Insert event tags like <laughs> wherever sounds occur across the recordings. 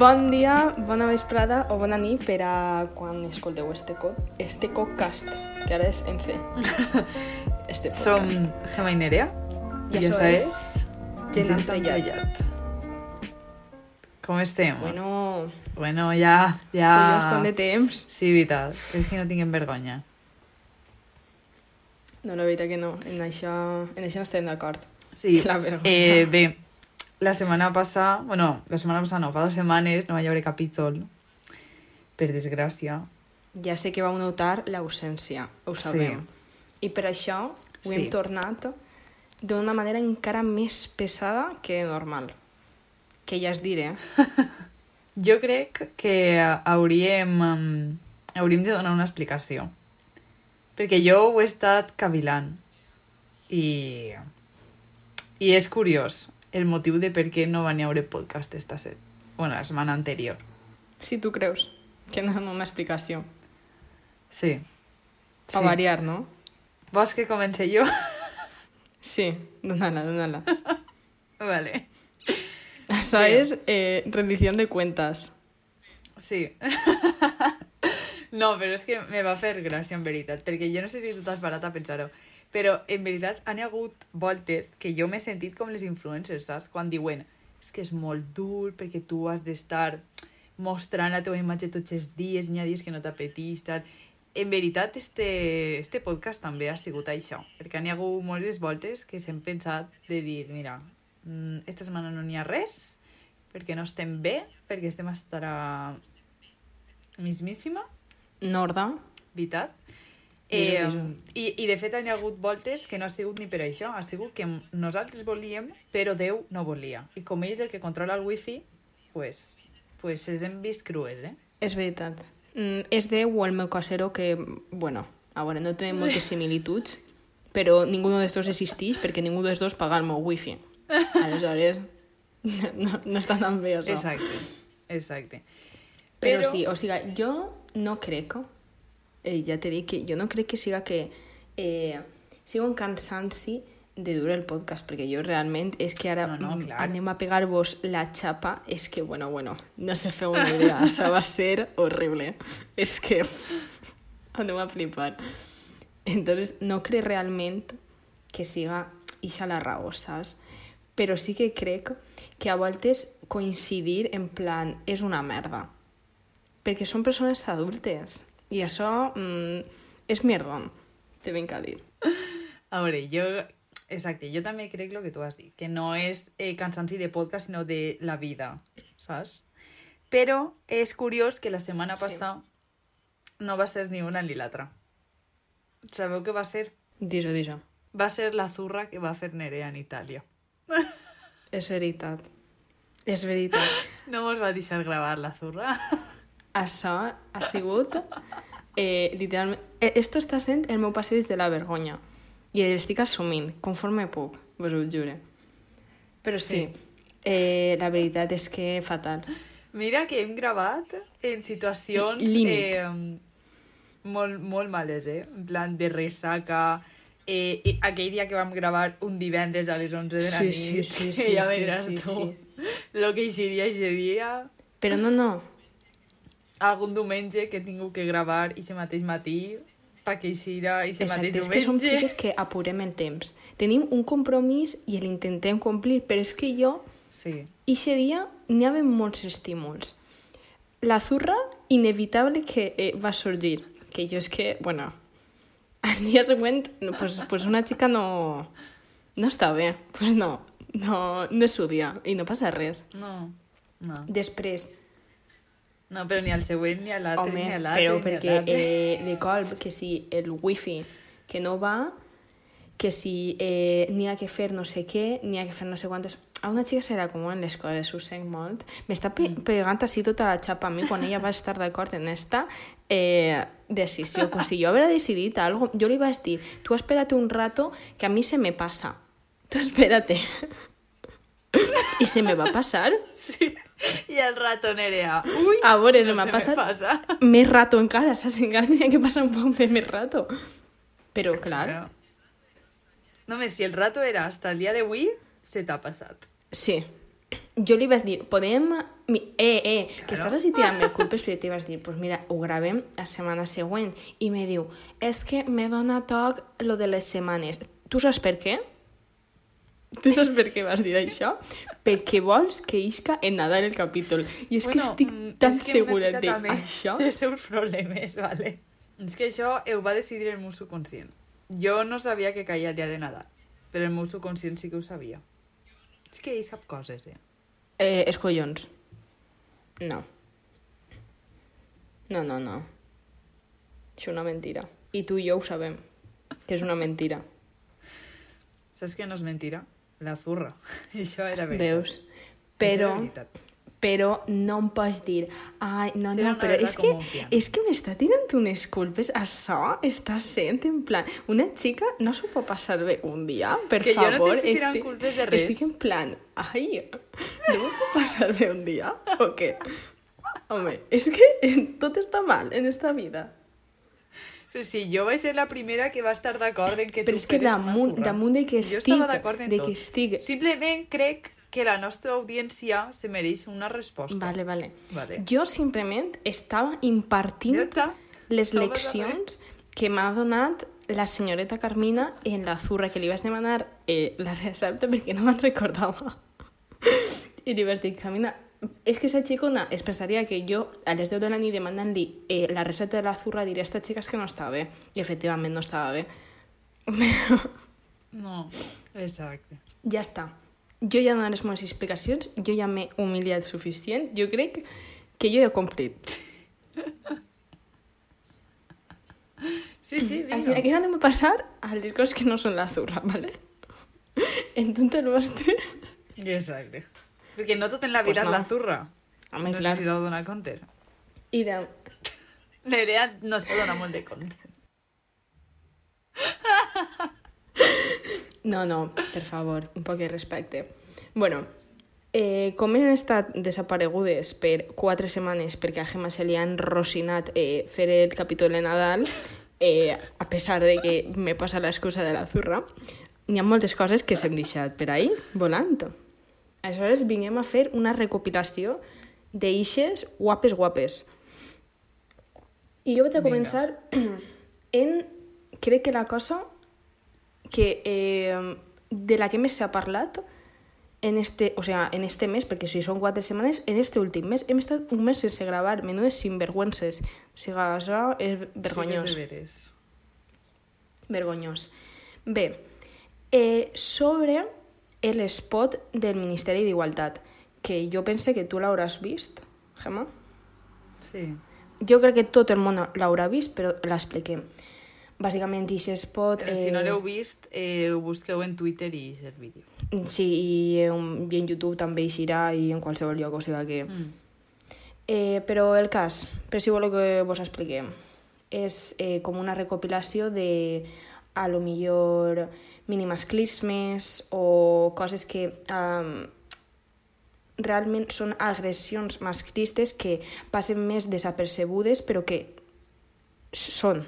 Bon dia, bona vesprada o bona nit per a quan escolteu este, co este podcast, que ara és en C. <laughs> Este podcast. Som Gemma i Nerea. I I això és. Gent Entrellat. Com estem? Bueno, bueno ja... ja... collons, quant de temps? Sí, veritat. És que no tinguem vergonya. No, la veritat que no. En això, en això no estem d'acord. Sí. <laughs> La vergonya. Eh, bé, la setmana passada... Bueno, la setmana passada no, fa dues setmanes no va haver capítol. Per desgràcia. Ja sé que vau notar l'ausència, ho sabem. I per això ho Sí. hem tornat d'una manera encara més pesada que normal. Que ja es diré. <laughs> Jo crec que hauríem, hauríem de donar una explicació. Perquè jo ho he estat cavilant. I, i és curiós el motiu de per què no va n'hi haure podcast esta set. Bueno, la setmana anterior. Si tu creus que no una explicació. Sí. Sí. A variar, no? Vols que comenci jo? <laughs> Sí, dónala, dónala. <laughs> vale. Això Bé. és eh, rendició de cuentas. Sí. <laughs> no, però és que me va fer gràcia, en veritat, perquè jo no sé si tu t'has parat a pensar-ho, però en veritat han hagut voltes que jo m'he sentit com les influencers, saps? Quan diuen, és que és molt dur perquè tu has d'estar mostrant la teva imatge tots els dies, n'hi ha dies que no t'apetís, tal... En veritat, este, este podcast també ha sigut això, perquè n'hi ha hagut moltes voltes que s'hem pensat de dir, mira, mm, esta setmana no n'hi ha res, perquè no estem bé, perquè estem a estar a mismíssima, Norda. veritat. Eh, i, I de fet hi ha hagut voltes que no ha sigut ni per això, ha sigut que nosaltres volíem, però Déu no volia. I com ell és el que controla el wifi, pues, pues els hem vist crues, eh? És veritat. Mm, és Déu o el meu casero que, bueno, a veure, no tenim moltes similituds, però ningú d'estos existeix perquè ningú dels dos paga el meu wifi. Aleshores, <laughs> no, no està tan bé això. Exacte, exacte. Però, sí, o sigui, jo no crec, eh, ja t'he dit que jo no crec que siga que eh, siga un cansanci de dur el podcast, perquè jo realment és que ara No, no, clar. anem a pegar-vos la xapa, és que, bueno, bueno, no se feu una idea, <laughs> això va ser horrible. És que <laughs> anem a flipar. Entonces, no crec realment que siga ixa la raó, saps? Però sí que crec que a voltes coincidir en plan és una merda. Perquè són persones adultes. I això mm, és mierdón, te vinc a dir. A veure, jo... Exacte, jo també crec el que tu has dit, que no és eh, cansanci de podcast, sinó de la vida, saps? Però és curiós que la setmana Sí. passada no va ser ni una ni l'altra. Sabeu què va ser? Dis-ho, dis-ho. Va ser la zurra que va fer Nerea en Itàlia. <laughs> És veritat. És veritat. No mos va deixar gravar la zurra. <laughs> Això ha sigut... Eh, literalment... Eh, esto està sent el meu passeig de la vergonya. I l'estic assumint, conforme puc, vos ho jure. Però sí, eh, la veritat és que fatal. Mira que hem gravat en situacions Límit. eh, molt, molt males, eh? En plan de ressaca... Eh, i aquell dia que vam gravar un divendres a les 11 de la Sí, nit, sí, sí, sí, <laughs> ja sí, sí, tu sí. lo que eixiria aquest dia. Però no, no. Algun diumenge que he tingut que gravar i mateix matí perquè eixiria i mateix Exacte, és diumenge. que som xiques que apurem el temps. Tenim un compromís i l'intentem complir, però és que jo, Sí. ixe dia, n'hi havia molts estímuls. La zurra, inevitable que eh, va sorgir. Que jo és que, bueno, <laughs> al dia següent, no, pues, pues una xica no, no està bé. Pues no, no, no és su dia i no passa res. No, no. Després, No, però ni al següent, ni a l'altre, Home, ni a l'altre, però perquè eh, de colp, que si el wifi que no va, que si eh, n'hi ha que fer no sé què, n'hi ha que fer no sé quantes... A una xica se l'acomoden les coses, ho sent molt. M'està pe Mm. pegant així tota la xapa a mi quan ella va estar d'acord en esta eh, decisió. Com si jo haguera decidit algo. Jo li vaig dir, tu espérate un rato que a mi se me pasa. Tu espérate. I se me va passar. Sí. I el rato Nerea. Ui, A veure, se no m'ha passat passa. més rato encara, saps? Encara tenia que passar un poc de més rato. Però, clar, Però... Només si el rato era hasta el dia d'avui, se t'ha passat. sí. Jo li vaig dir, podem... mi- Eh, eh, que Claro. estàs així tirant-me culpes, però t'hi vas dir, pues mira, ho gravem la setmana següent. I me diu, és que me dona toc lo de les setmanes. Tu saps per què? Tu saps per què vas dir això? Perquè vols que isca en Nadal el capítol. I és que estic mm, tan és que segura d'això. els seus problemes, vale? És que això ho va decidir el meu subconscient. Jo no sabia que caia el dia de Nadal, però el meu subconscient sí que ho sabia. És que ell sap coses, eh? Eh, els collons. No. No, no, no. És una mentira. I tu i jo ho sabem, que és una mentira. Saps que no és mentira? La zurra. <laughs> Això era veritat. Veus? Però, veritat. però no em pots dir ai, no, Serà no, però és que, és que m'està tirant unes culpes. Això està sent en plan... Una xica no s'ho pot passar bé un dia, per Que jo no favor. t'estic tirant estic- culpes de res. Estic en plan, ai, no m'ho puc passar bé un dia? O què? Home, és que <laughs> tot està mal en esta vida. Però sí, jo vaig ser la primera que va estar d'acord en que Però tu és que damunt, damunt de que Jo estic, estava d'acord en de tot. que estic... Simplement crec que la nostra audiència se mereix una resposta. Vale, vale. Vale. Jo simplement estava impartint Ja les No leccions que m'ha donat la senyoreta Carmina en la zurra, que li vaig demanar eh, la recepta perquè no me'n recordava. <laughs> I li vaig dir, Carmina, és que esa xicona es pensaria que jo a les 10 de la nit demanant-li eh, la recepta de la zurra diré, esta xica és que no estava bé. I efectivament no estava bé. No, exacte. ja està. Jo ja no les meves explicacions, jo ja m'he humiliat suficient, jo crec que jo ja he complit. Sí, sí, vinga. Així que anem a passar a les coses que no són la zurra, <laughs> ¿vale? En tot el vostre... Exacte. Perquè no tot en la Pues vida no. és <laughs> la zurra. Home, no clar. sé si s'ho dona compte. I de... Nerea no se dona molt de compte. No, no, per favor, un poc de respecte. Bueno, eh, com hem estat desaparegudes per quatre setmanes perquè a Gemma se li ha enrocinat eh, fer el capítol de Nadal, eh, a pesar de que me passa l'excusa de la zurra, n'hi ha moltes coses que s'han deixat per ahí, volant. Aleshores, vinguem a fer una recopilació d'eixes guapes, guapes. I jo vaig a Vinga. començar <clears throat> en, crec que la cosa que eh, de la que més s'ha parlat en este, o sea, en este mes, perquè si són quatre setmanes, en este últim mes hem estat un mes sense gravar, menudes sinvergüences. O sigui, això és vergonyós. Sí és. Vergonyós. Bé, eh, sobre el spot del Ministeri d'Igualtat, que jo pense que tu l'hauràs vist, Gemma. Sí. Jo crec que tot el món l'haurà vist, però l'expliquem. Bàsicament, aquest spot... Eh... Si no l'heu vist, eh, ho busqueu en Twitter i és el vídeo. Sí, i en, i en YouTube també eixirà i en qualsevol lloc, o sigui que... Mm. Eh, però el cas, per si voleu que vos expliquem, és eh, com una recopilació de, a lo millor, minimasclismes o coses que um, realment són agressions masclistes que passen més desapercebudes però que són.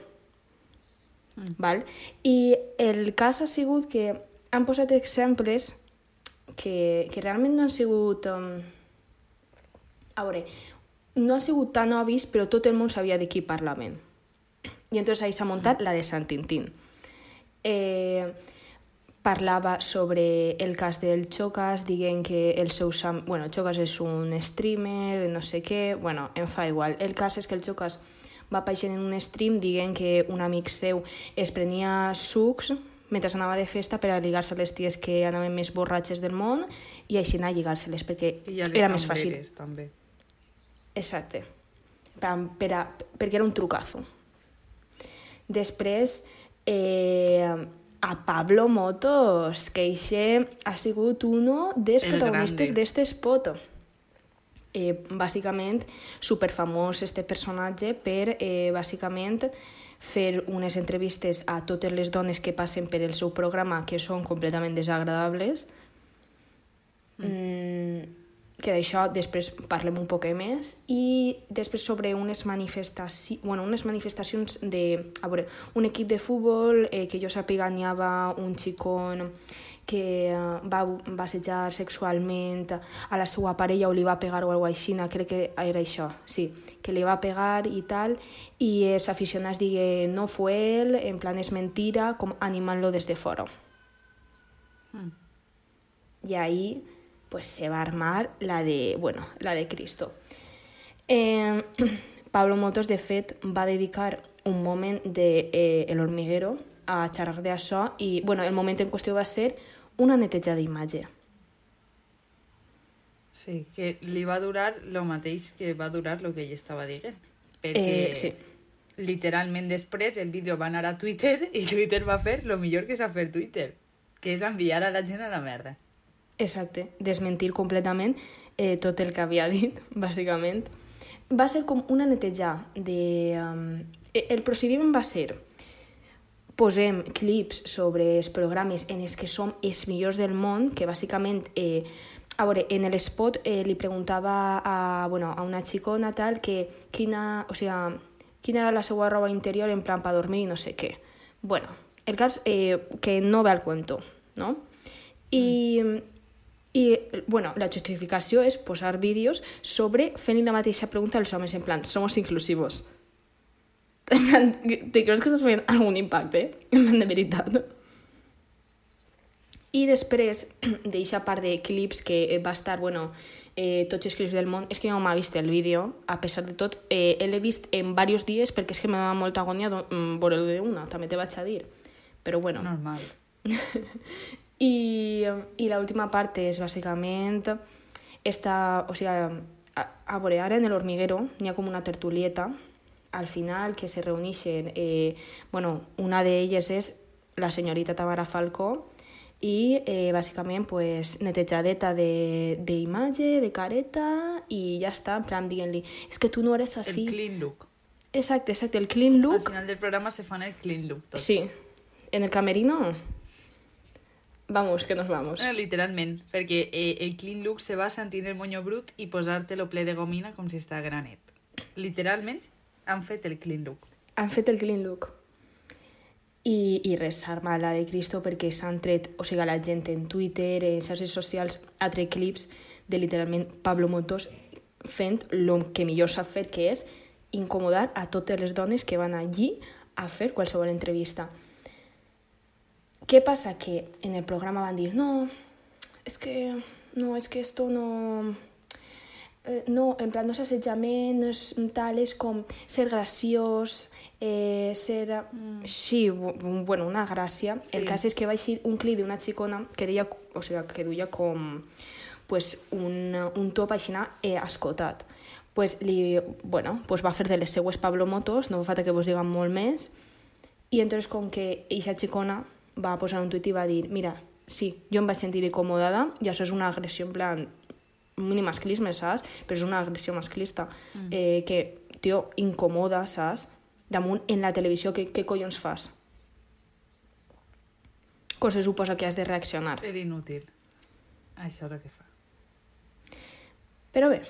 Mm. Val? I el cas ha sigut que han posat exemples que, que realment no han sigut... Um, a veure, no han sigut tan obvis, però tot el món sabia de qui parlaven. I entonces ahí s'ha muntat la de Sant Tintín. Eh, parlava sobre el cas del Chocas, dient que el seu... Sam... Bueno, Chocas és un streamer, no sé què... Bueno, em fa igual. El cas és que el Chocas va aparèixer en un stream dient que un amic seu es prenia sucs mentre anava de festa per a lligar-se a les ties que anaven més borratxes del món i així anar a lligar-se-les perquè I ja les era més fàcil. també. Exacte. Per, per a, perquè era un trucazo. Després, eh, a Pablo Motos, que eixe ha sigut uno dels El protagonistes d'este spot. Eh, bàsicament, superfamós este personatge per, eh, bàsicament, fer unes entrevistes a totes les dones que passen per el seu programa que són completament desagradables. Mm, que d'això després parlem un poc més i després sobre unes manifestacions bueno, unes manifestacions de a veure, un equip de futbol eh, que jo sàpiga n'hi havia un xicón que eh, va, va assetjar sexualment a la seva parella o li va pegar o alguna així, crec que era això, sí, que li va pegar i tal, i els aficionats diguen no fue él, en plan és mentira, com animant-lo des de fora. Mm. Y ahí pues se va a armar la de, bueno, la de Cristo. Eh, <clears throat> Pablo Motos, de fet, va dedicar un moment de eh, El Hormiguero a xerrar d'això i, bueno, el moment en qüestió va ser una neteja d'imatge. Sí, que li va durar el mateix que va durar el que ell estava dient. Perquè Eh, sí. literalment després el vídeo va anar a Twitter i Twitter va fer el millor que sap fer Twitter, que és enviar a la gent a la merda. Exacte, desmentir completament eh, tot el que havia <laughs> dit, bàsicament. Va ser com una neteja de... Um, el procediment va ser posem clips sobre els programes en els que som els millors del món, que bàsicament, eh, a veure, en l'espot eh, li preguntava a, bueno, a una xicona tal que quina, o sigui, quina era la seva roba interior en plan per dormir i no sé què. Bueno, el cas eh, que no ve al cuento, no? I, i bueno, la justificació és posar vídeos sobre fent la mateixa pregunta als homes, en plan, somos inclusivos. Te creus que estàs fent algun impacte? Plan, de veritat. I després <clears throat> d'eixa part de clips que eh, va estar, bueno, eh, tots els clips del món, és que jo no m'ha vist el vídeo, a pesar de tot, eh, l'he vist en diversos dies perquè és que me dava molta agònia mm, veure-lo d'una, també te vaig a dir. Però bueno, Normal. <laughs> I, i l'última part és bàsicament esta, o sigui, a, a veure, ara en l'Hormiguero n'hi ha com una tertulieta al final que se reuneixen, eh, bueno, una d'elles és la senyorita Tamara Falcó i eh, bàsicament pues, netejadeta de- d'imatge, de, de careta i ja està, en plan dient-li és que tu no eres El així. clean look. Exacte, exacte, el clean Al look. final del programa se fan el clean look tots. Sí, en el camerino. Vamos, que nos vamos. Eh, literalment, perquè eh, el clean look se basa en tindre el moño brut i posar-te-lo ple de gomina com si està granet. Literalment, han fet el clean look. Han fet el clean look. I, i res, arma la de Cristo perquè s'han tret, o sigui, la gent en Twitter, en xarxes socials, ha tret clips de literalment Pablo Motos fent el que millor s'ha fet, que és incomodar a totes les dones que van allí a fer qualsevol entrevista. ¿Qué pasa? Que en el programa van a decir, no, es que, no, es que esto no, eh, no, en plan, no és assetjament, no és tal, és com ser graciós, eh, ser... Mm. Sí, bu- bueno, una gràcia. Sí. El cas és que va eixir un clip d'una xicona que deia, o sigui, que duia com pues, un, un top així eh, escotat. Pues, li, bueno, pues va fer de les seues Pablo Motos, no fa falta que vos diguem molt més, i entonces com que eixa xicona va posar un tuit i va dir mira, sí, jo em vaig sentir incomodada i això és una agressió en plan mini masclisme, saps? Però és una agressió masclista mm. eh, que, tio, incomoda, saps? Damunt en la televisió, què, què collons fas? Com se suposa que has de reaccionar? Era inútil. Això és el que fa. Però bé,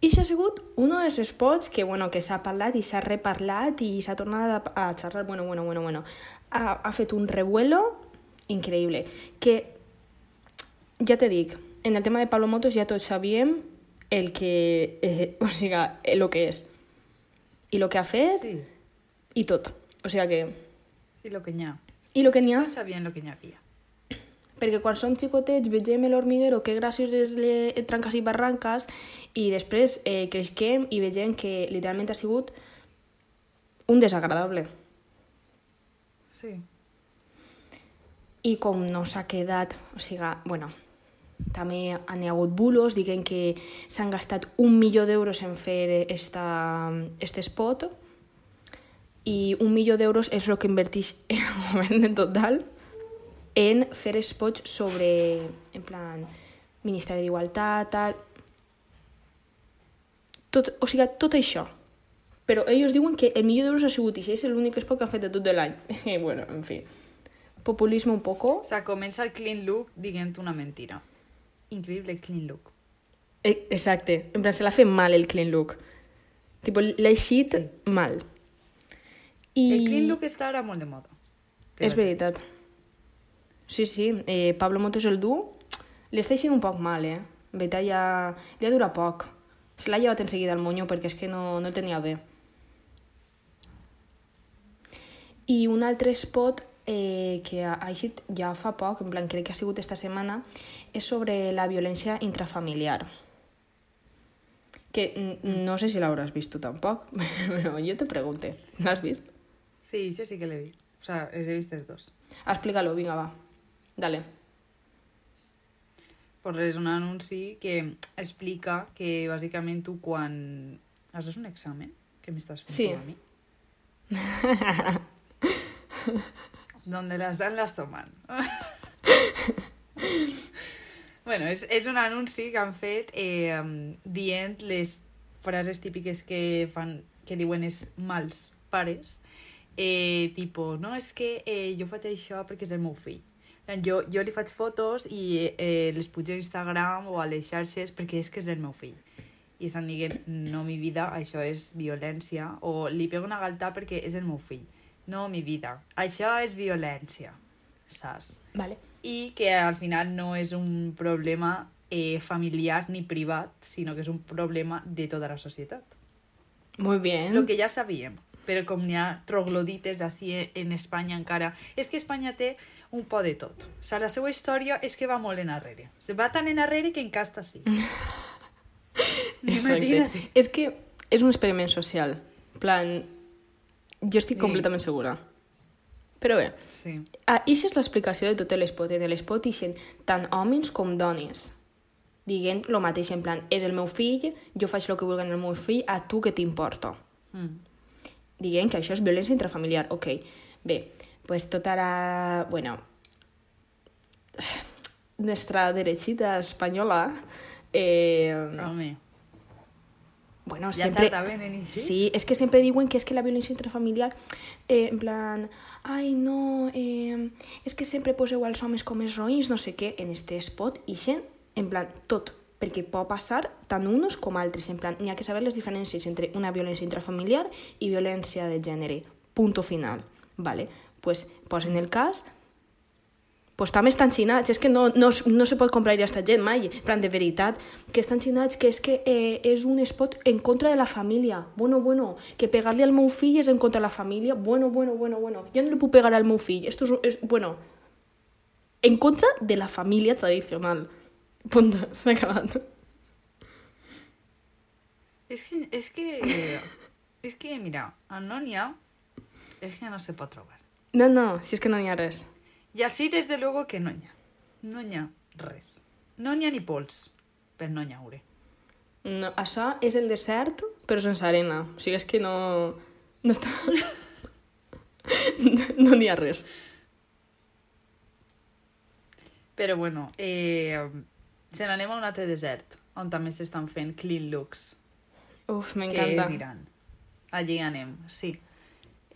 i ha sigut un dels spots que, bueno, que s'ha parlat i s'ha reparlat i s'ha tornat a, a xerrar, bueno, bueno, bueno, bueno. Ha, ha fet un revuelo increïble, que ja te dic, en el tema de Pablo Motos ja tots sabíem el que, eh, <laughs> o sigui, el que és. I el que ha fet Sí, i tot. O sigui que... i lo que n'hi ha. I el que n'hi ha No sabien lo que n'hi havia. Perquè quan som xicotets vegem l'hormiguero que graciós és le... tranques i barranques i després eh, creixem i vegem que literalment ha sigut un desagradable. Sí. I com no s'ha quedat, o sigui, bueno, també han hi hagut bulos dient que s'han gastat un milió d'euros en fer esta, este spot i un milió d'euros és el que inverteix <laughs> el govern en total en fer spots sobre, en plan, Ministeri d'Igualtat, tal... Tot, o sigui, tot això. Però ells diuen que el milió d'euros ha sigut i és l'únic spot que ha fet de tot l'any. I <laughs> bueno, en fi. Populisme un poco. O sea, comença el clean look dient una mentira. increïble clean look. Eh, Exacte, en plan, se l'ha fet mal el clean look. Tipo, l'ha eixit Sí. mal. I... El clean look està ara molt de moda. És vaig dir. Sí, sí, eh, Pablo Motos el du li està eixint un poc mal, eh? Veritat ja, ja dura poc. Se l'ha llevat en seguida al monyo perquè és que no, no el tenia bé. I un altre spot eh, que ha eixit ja fa poc, en plan crec que ha sigut esta setmana, és sobre la violència intrafamiliar. Que no sé si l'hauràs vist tu tampoc, <laughs> però jo te pregunte, l'has vist? Sí, jo sí que l'he vist. O sea, els he vist els dos. Explica-lo, vinga, va. Dale. Pues és un anunci que explica que bàsicament tu quan... Això és un examen que m'estàs fent Sí. a mi? <laughs> Donde las dan, las toman. <laughs> bueno, és, és un anunci que han fet eh, dient les frases típiques que fan que diuen els mals pares eh, tipo, no, és que eh, jo faig això perquè és el meu fill jo, jo li faig fotos i eh, les pujo a Instagram o a les xarxes perquè és que és el meu fill i estan dient, no, mi vida, això és violència, o li pego una galta perquè és el meu fill. No, mi vida, això és violència, saps? Vale. I que al final no és un problema eh, familiar ni privat, sinó que és un problema de tota la societat. Muy bien. Lo que ja sabíem, però com n'hi ha troglodites així en Espanya encara... És que Espanya té un po de tot. O sigui, la seva història és que va molt en arrere. Va tan en arrere que encasta sí. <laughs> Imagina't. És que és un experiment social. Plan, jo estic Sí. completament segura. Però bé, Sí. ixa és l'explicació de tot l'espot. En l'espot ixen tant homes com dones dient el mateix, en plan, és el meu fill, jo faig el que vulgui el meu fill, a tu què t'importa? Mm. Dient que això és violència intrafamiliar. Ok, bé, pues tota la... Bueno, nuestra derechita española... Eh, Home, Bueno, Ja sempre... eixir. Sí, és que sempre diuen que és que la violència intrafamiliar, eh, en plan, ai, no, eh, és que sempre poseu als homes com els roïns, no sé què, en este spot, ixen, en plan, tot, perquè pot passar tant uns com altres, en plan, n'hi ha que saber les diferències entre una violència intrafamiliar i violència de gènere, punto final, vale? Pues posen el cas pues també estan xinats, és que no, no, es- no se pot comprar a esta gent mai, plan, de veritat, que estan xinats, que és que eh, és un spot en contra de la família, bueno, bueno, que pegar-li al meu fill és en contra de la família, bueno, bueno, bueno, bueno, jo no li puc pegar al meu fill, esto és, és bueno, en contra de la família tradicional. Punto, <laughs> s'ha acabat. és que, és que, és que, mira, on no n'hi ha, és que no se pot trobar. No, no, si és que no n'hi ha res. I així, des de luego, que no n'hi ha. No n'hi ha res. No n'hi ha ni pols per no llaure. No, això és el desert, però sense arena. O sigui, és que no... No està... no <laughs> no n'hi ha res. Però bueno, eh, se n'anem a un altre desert, on també s'estan fent clean looks, Uf, que m'encanta. és Iran. Allí anem, sí.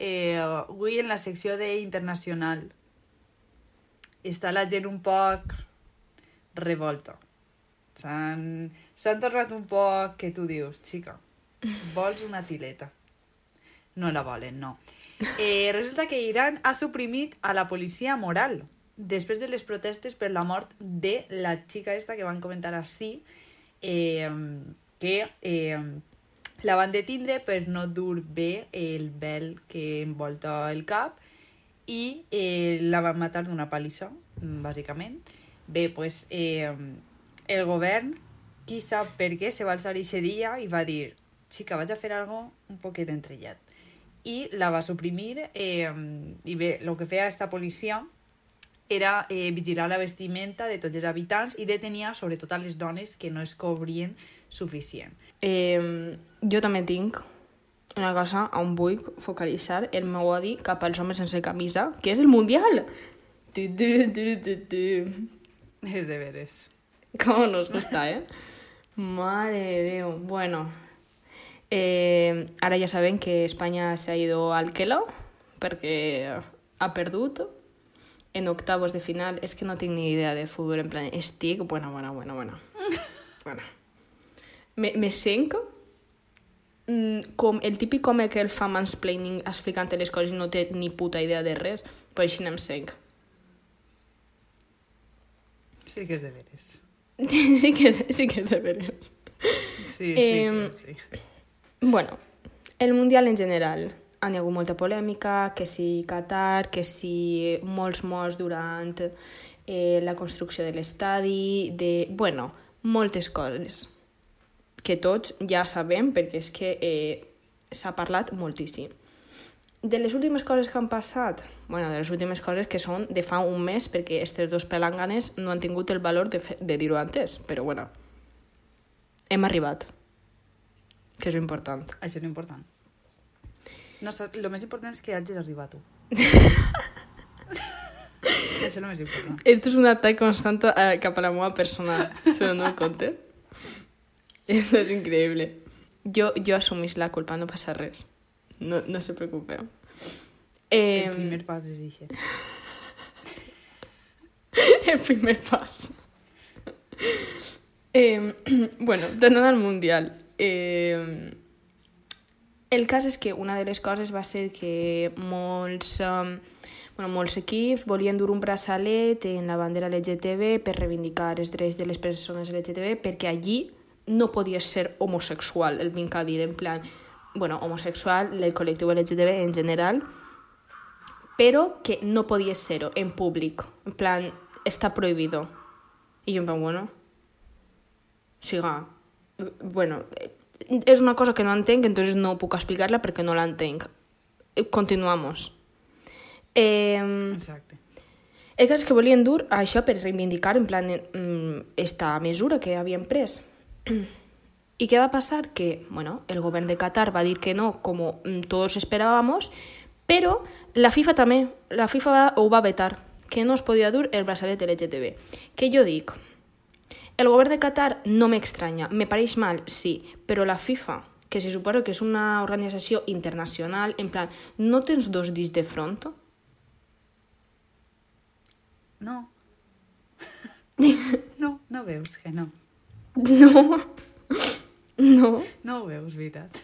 Eh, avui en la secció d'internacional està la gent un poc revolta. S'han tornat un poc que tu dius, xica, vols una tileta? No la volen, no. Eh, resulta que Iran ha suprimit a la policia moral després de les protestes per la mort de la xica esta que van comentar així, eh, que eh, la van detindre per no dur bé el vel que envolta el cap i eh, la van matar d'una palissa, bàsicament. Bé, pues, eh, el govern, qui sap per què, se va alçar aquest dia i va dir xica, vaig a fer algo un poquet entrellat. I la va suprimir eh, i bé, el que feia esta policia era eh, vigilar la vestimenta de tots els habitants i detenia sobretot a les dones que no es cobrien suficient. Eh, jo també tinc una cosa on vull focalitzar el meu odi cap als homes sense camisa, que és el Mundial. Tu, tu, tu, tu, tu. És de veres. Com nos gusta, eh? Mare de Déu. Bueno, eh, ara ja sabem que Espanya s'ha ido al Kelo perquè ha perdut en octavos de final, és que no tinc ni idea de futbol, en plan, estic, bueno, bueno, bueno, bueno. <laughs> bueno. Me, me sent mm, com el típic home que el fa mansplaining explicant les coses i no té ni puta idea de res, però així em sent. Sí que és de veres. <laughs> sí, que és, sí que és de veres. Sí, sí, que sí. Bueno, el Mundial en general. Ha hi ha hagut molta polèmica, que si Qatar, que si molts morts durant eh, la construcció de l'estadi, de... Bueno, moltes coses que tots ja sabem perquè és que eh, s'ha parlat moltíssim. De les últimes coses que han passat, bueno, de les últimes coses que són de fa un mes perquè aquests dos pelanganes no han tingut el valor de, de dir-ho antes, però bueno, hem arribat, que és important. Això és important. No, lo més important és que hagis arribat tu. <laughs> Això és el més important. Esto es un ataque constante eh, cap a la meva persona, se dono compte? Esto es increíble. Jo, jo assumís la culpa, no passa res. No, no se preocupe. Eh... El primer pas és això. el primer pas. <laughs> Eh, <clears throat> bueno, tornant al Mundial. Eh, el cas és que una de les coses va ser que molts, um, bueno, molts equips volien dur un braçalet en la bandera LGTB per reivindicar els drets de les persones LGTB perquè allí no podies ser homosexual, el vinc a dir, en plan, bueno, homosexual, el col·lectiu LGTB en general, però que no podies ser-ho en públic, en plan, està prohibido. I jo en plan, bueno, siga, bueno, eh, és una cosa que no entenc, entonces no puc explicar-la perquè no l'entenc. Eh, Continuamos. Eh, Exacte. el cas que volien dur això per reivindicar en plan mm, esta mesura que havien pres. ¿Y qué va a pasar? Que, bueno, el gobierno de Qatar va a decir que no, como mm, todos esperábamos, pero la FIFA también, la FIFA va, ho va vetar, que no es podia dur el braçalet LGTB. Que jo dic, el govern de Qatar no m'extranya, me pareix mal, sí, però la FIFA, que se suposa que és una organització internacional, en plan, no tens dos dits de front? <laughs> No. no, no veus que no. <laughs> No. No. No ho veus, veritat.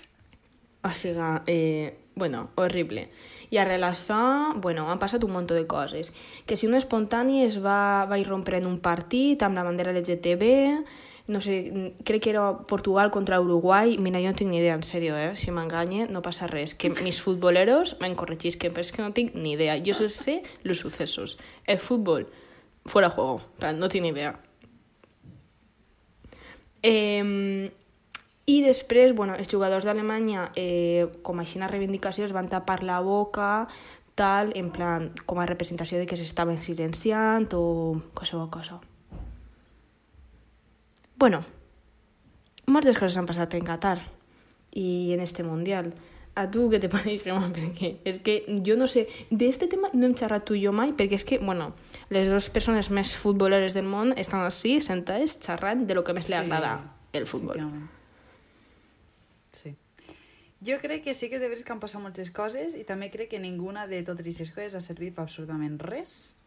O sigui, eh, bueno, horrible. I arrel això, bueno, han passat un munt de coses. Que si un espontani es va, va irrompre en un partit amb la bandera LGTB, no sé, crec que era Portugal contra Uruguai, mira, jo no tinc ni idea, en sèrio, eh? si m'enganye no passa res, que mis futboleros me'n corregisquen, però és que no tinc ni idea, jo sé los sucesos, el fútbol, fuera juego, no tinc ni idea. Eh, i després, bueno, els jugadors d'Alemanya, eh, com així una reivindicació, es van tapar la boca, tal, en plan, com a representació de que s'estaven silenciant o qualsevol cosa. Bueno, moltes coses han passat en Qatar i en este Mundial. A tu què te <laughs> pareix, Gemma? Perquè és que jo no sé, d'este tema no hem xerrat tu i jo mai, perquè és que, bueno, les dues persones més futboleres del món estan així, sentades, xerrant de lo que més li Sí, agrada el futbol. Sí. Jo crec que sí que és de veres que han passat moltes coses i també crec que ninguna de totes aquestes coses ha servit per absolutament res.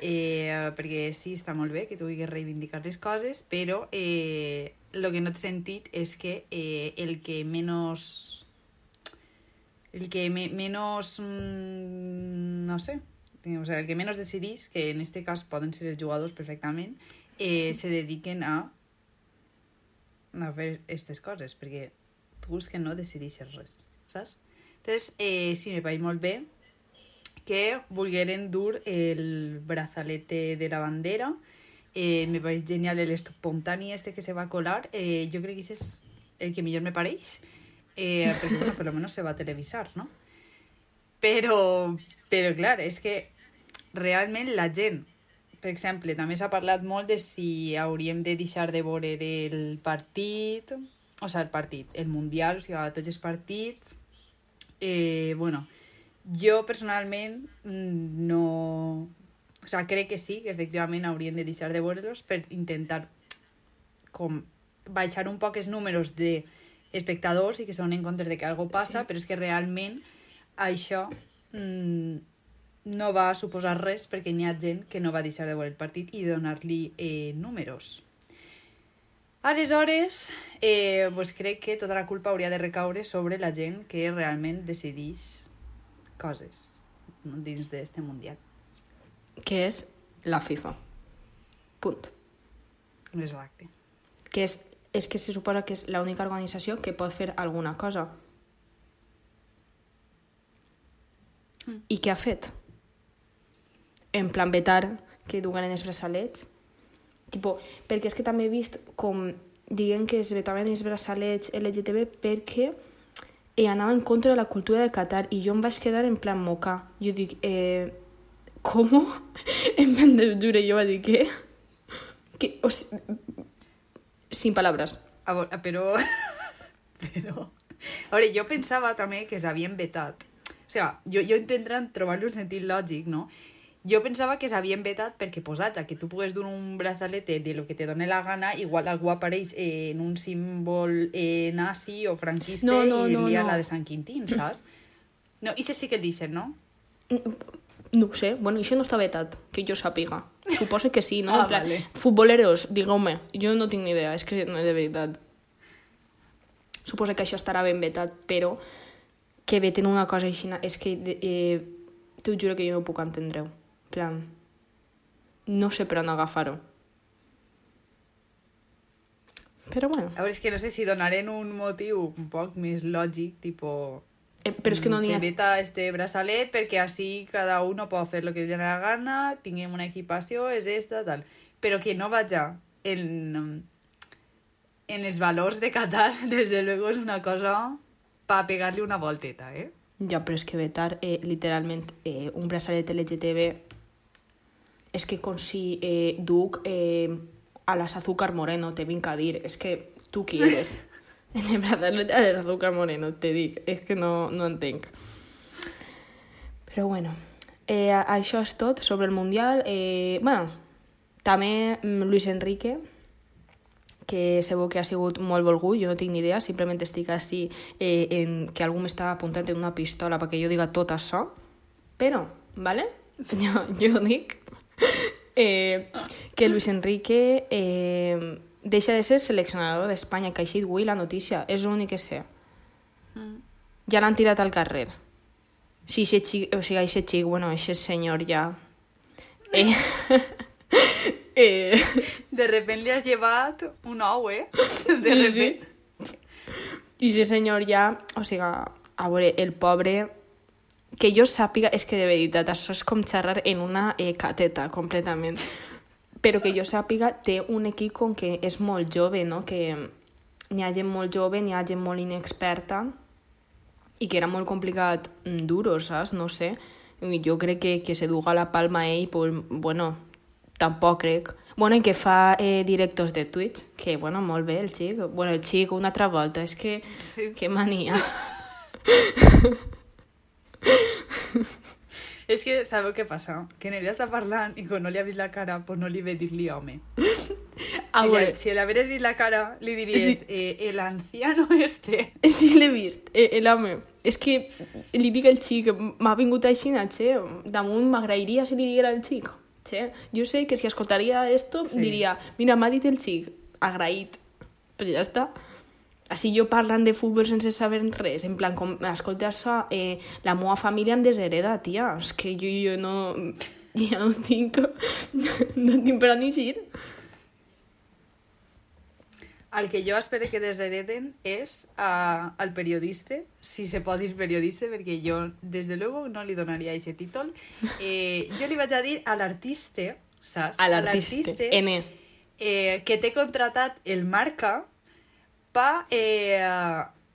Eh, perquè sí, està molt bé que tu vulguis reivindicar les coses, però eh, el que no té sentit és que eh, el que menys... El que me, menos... Mm, no sé, o sea, el que menos decidís, que en este cas poden ser els jugadors perfectament, eh, sí. se dediquen a a fer aquestes coses, perquè tu que no decideixes res, saps? Entonces, eh, sí, me pareix molt bé que volgueren dur el brazalete de la bandera, eh, me pareix genial el espontani este que se va colar, eh, jo crec que ese és el que millor me pareix, eh, perquè, bueno, per lo menos se va televisar, no? Però, però clar, és que realment la gent per exemple, també s'ha parlat molt de si hauríem de deixar de veure el partit, o sigui, el partit, el Mundial, o sigui, tots els partits. Eh, bueno, jo personalment mm, no... O sigui, crec que sí, que efectivament haurien de deixar de veure-los per intentar com baixar un poc els números de espectadors i que se donen compte de que algo passa, Sí. però és que realment això mm, no va suposar res perquè n'hi ha gent que no va deixar de veure el partit i donar-li eh, números. Aleshores, eh, pues crec que tota la culpa hauria de recaure sobre la gent que realment decideix coses dins d'este Mundial. Que és la FIFA. Punt. Exacte. Que és, és que se suposa que és l'única organització que pot fer alguna cosa. Mm. I què ha fet? En plan vetar que duguen els braçalets. Tipo, perquè és que també he vist com diguen que es vetaven els braçalets LGTB perquè eh, anava en contra de la cultura de Qatar i jo em vaig quedar en plan moca. Jo dic, eh, com? <laughs> en plan de jure, jo vaig dir, què? Que, o sigui, sin palabras. A veure, però... <laughs> però... A veure, jo pensava també que s'havien vetat. O sigui, jo, jo intentant trobar-li un sentit lògic, no? Jo pensava que s'havien vetat perquè posats a que tu pugues dur un brazalete de lo que te done la gana, igual algú apareix eh, en un símbol eh, nazi o franquista No, no, i no, no. la de Sant Quintín, saps? <clears throat> No, i sí que el deixen, no? No ho sé, bueno, això no està vetat, que jo sàpiga. Suposo que sí, no? <laughs> Ah, En plan, vale. Futboleros, digueu-me, jo no tinc ni idea, és que no és de veritat. Suposo que això estarà ben vetat, però que veten una cosa així, és que eh, t'ho juro que jo no ho puc entendre. En plan, no sé per on agafar-ho. Però bueno, A veure, és que no sé si donaren un motiu un poc més lògic, tipo... eh, però és que no n'hi se ha... veta este braçalet perquè així cada uno pot fer el que li doni la gana, tinguem una equipació, és esta, tal. Però que no vaja en, en els valors de Qatar, <laughs> desde luego és una cosa pa pegar-li una volteta, eh? Ja, però és que vetar eh, literalment eh, un braçalet LGTB és que com si eh, duc eh, a las azúcar moreno, te vinc a dir. És que tu qui eres? <laughs> en el braçalet a les azúcar moreno, te dic. És que no, no entenc. Però bueno, eh, això és tot sobre el Mundial. Eh, bueno, també mm, Luis Enrique, que segur que ha sigut molt volgut, jo no tinc ni idea, simplement estic així eh, en que algú m'està apuntant en una pistola perquè jo diga tot això, però, vale? <laughs> Jo, jo dic <laughs> eh, que Luis Enrique eh, deixa de ser seleccionador d'Espanya, que així avui la notícia, és l'únic que sé. Ja l'han tirat al carrer. Sí, ese xic, o sigui, ese xic, bueno, ese senyor ja... Eh, <laughs> eh, De repente li has llevat un ou, eh? <laughs> De Sí, repente. I ese senyor ja, o sigui, a veure, el pobre, que jo sàpiga, és que de veritat, això és com xerrar en una eh, cateta, completament. Però que jo sàpiga, té un equip com que és molt jove, no? Que n'hi ha gent molt jove, n'hi ha gent molt inexperta, i que era molt complicat mm, dur-ho, saps? No sé. Jo crec que, que se duga la palma ell, pues, bueno, tampoc crec. Bueno, i que fa eh, directos de Twitch, que, bueno, molt bé, el xic. Bueno, el xic, una altra volta, és que... Sí. Que mania. <laughs> <laughs> És que sabeu què passa? Que Nerea està parlant i quan no li ha vist la cara, pues no li ve dir-li home. A <laughs> si, li, si l'haveres vist la cara, li diries, Sí. eh, el anciano <laughs> este. Sí, l'he vist, eh, l'home. És que li dic al xic, m'ha vingut així, che, damunt m'agrairia si li diguera al xic. Che, jo sé que si escoltaria esto, sí. diria, mira, m'ha dit el xic, agraït. Però ja està. Així jo parlant de futbol sense saber res, en plan, com, escolta això, eh, la meva família em deshereda, tia, és que jo, jo no... Ja no tinc... <laughs> No tinc per on eixir. El que jo espero que deshereden és uh, al periodista, si se pot dir periodista, perquè jo, des de luego, no li donaria aquest títol. <laughs> Eh, jo li vaig a dir a l'artista, saps? A l'artista, N. eh, que té contratat el Marca pa eh,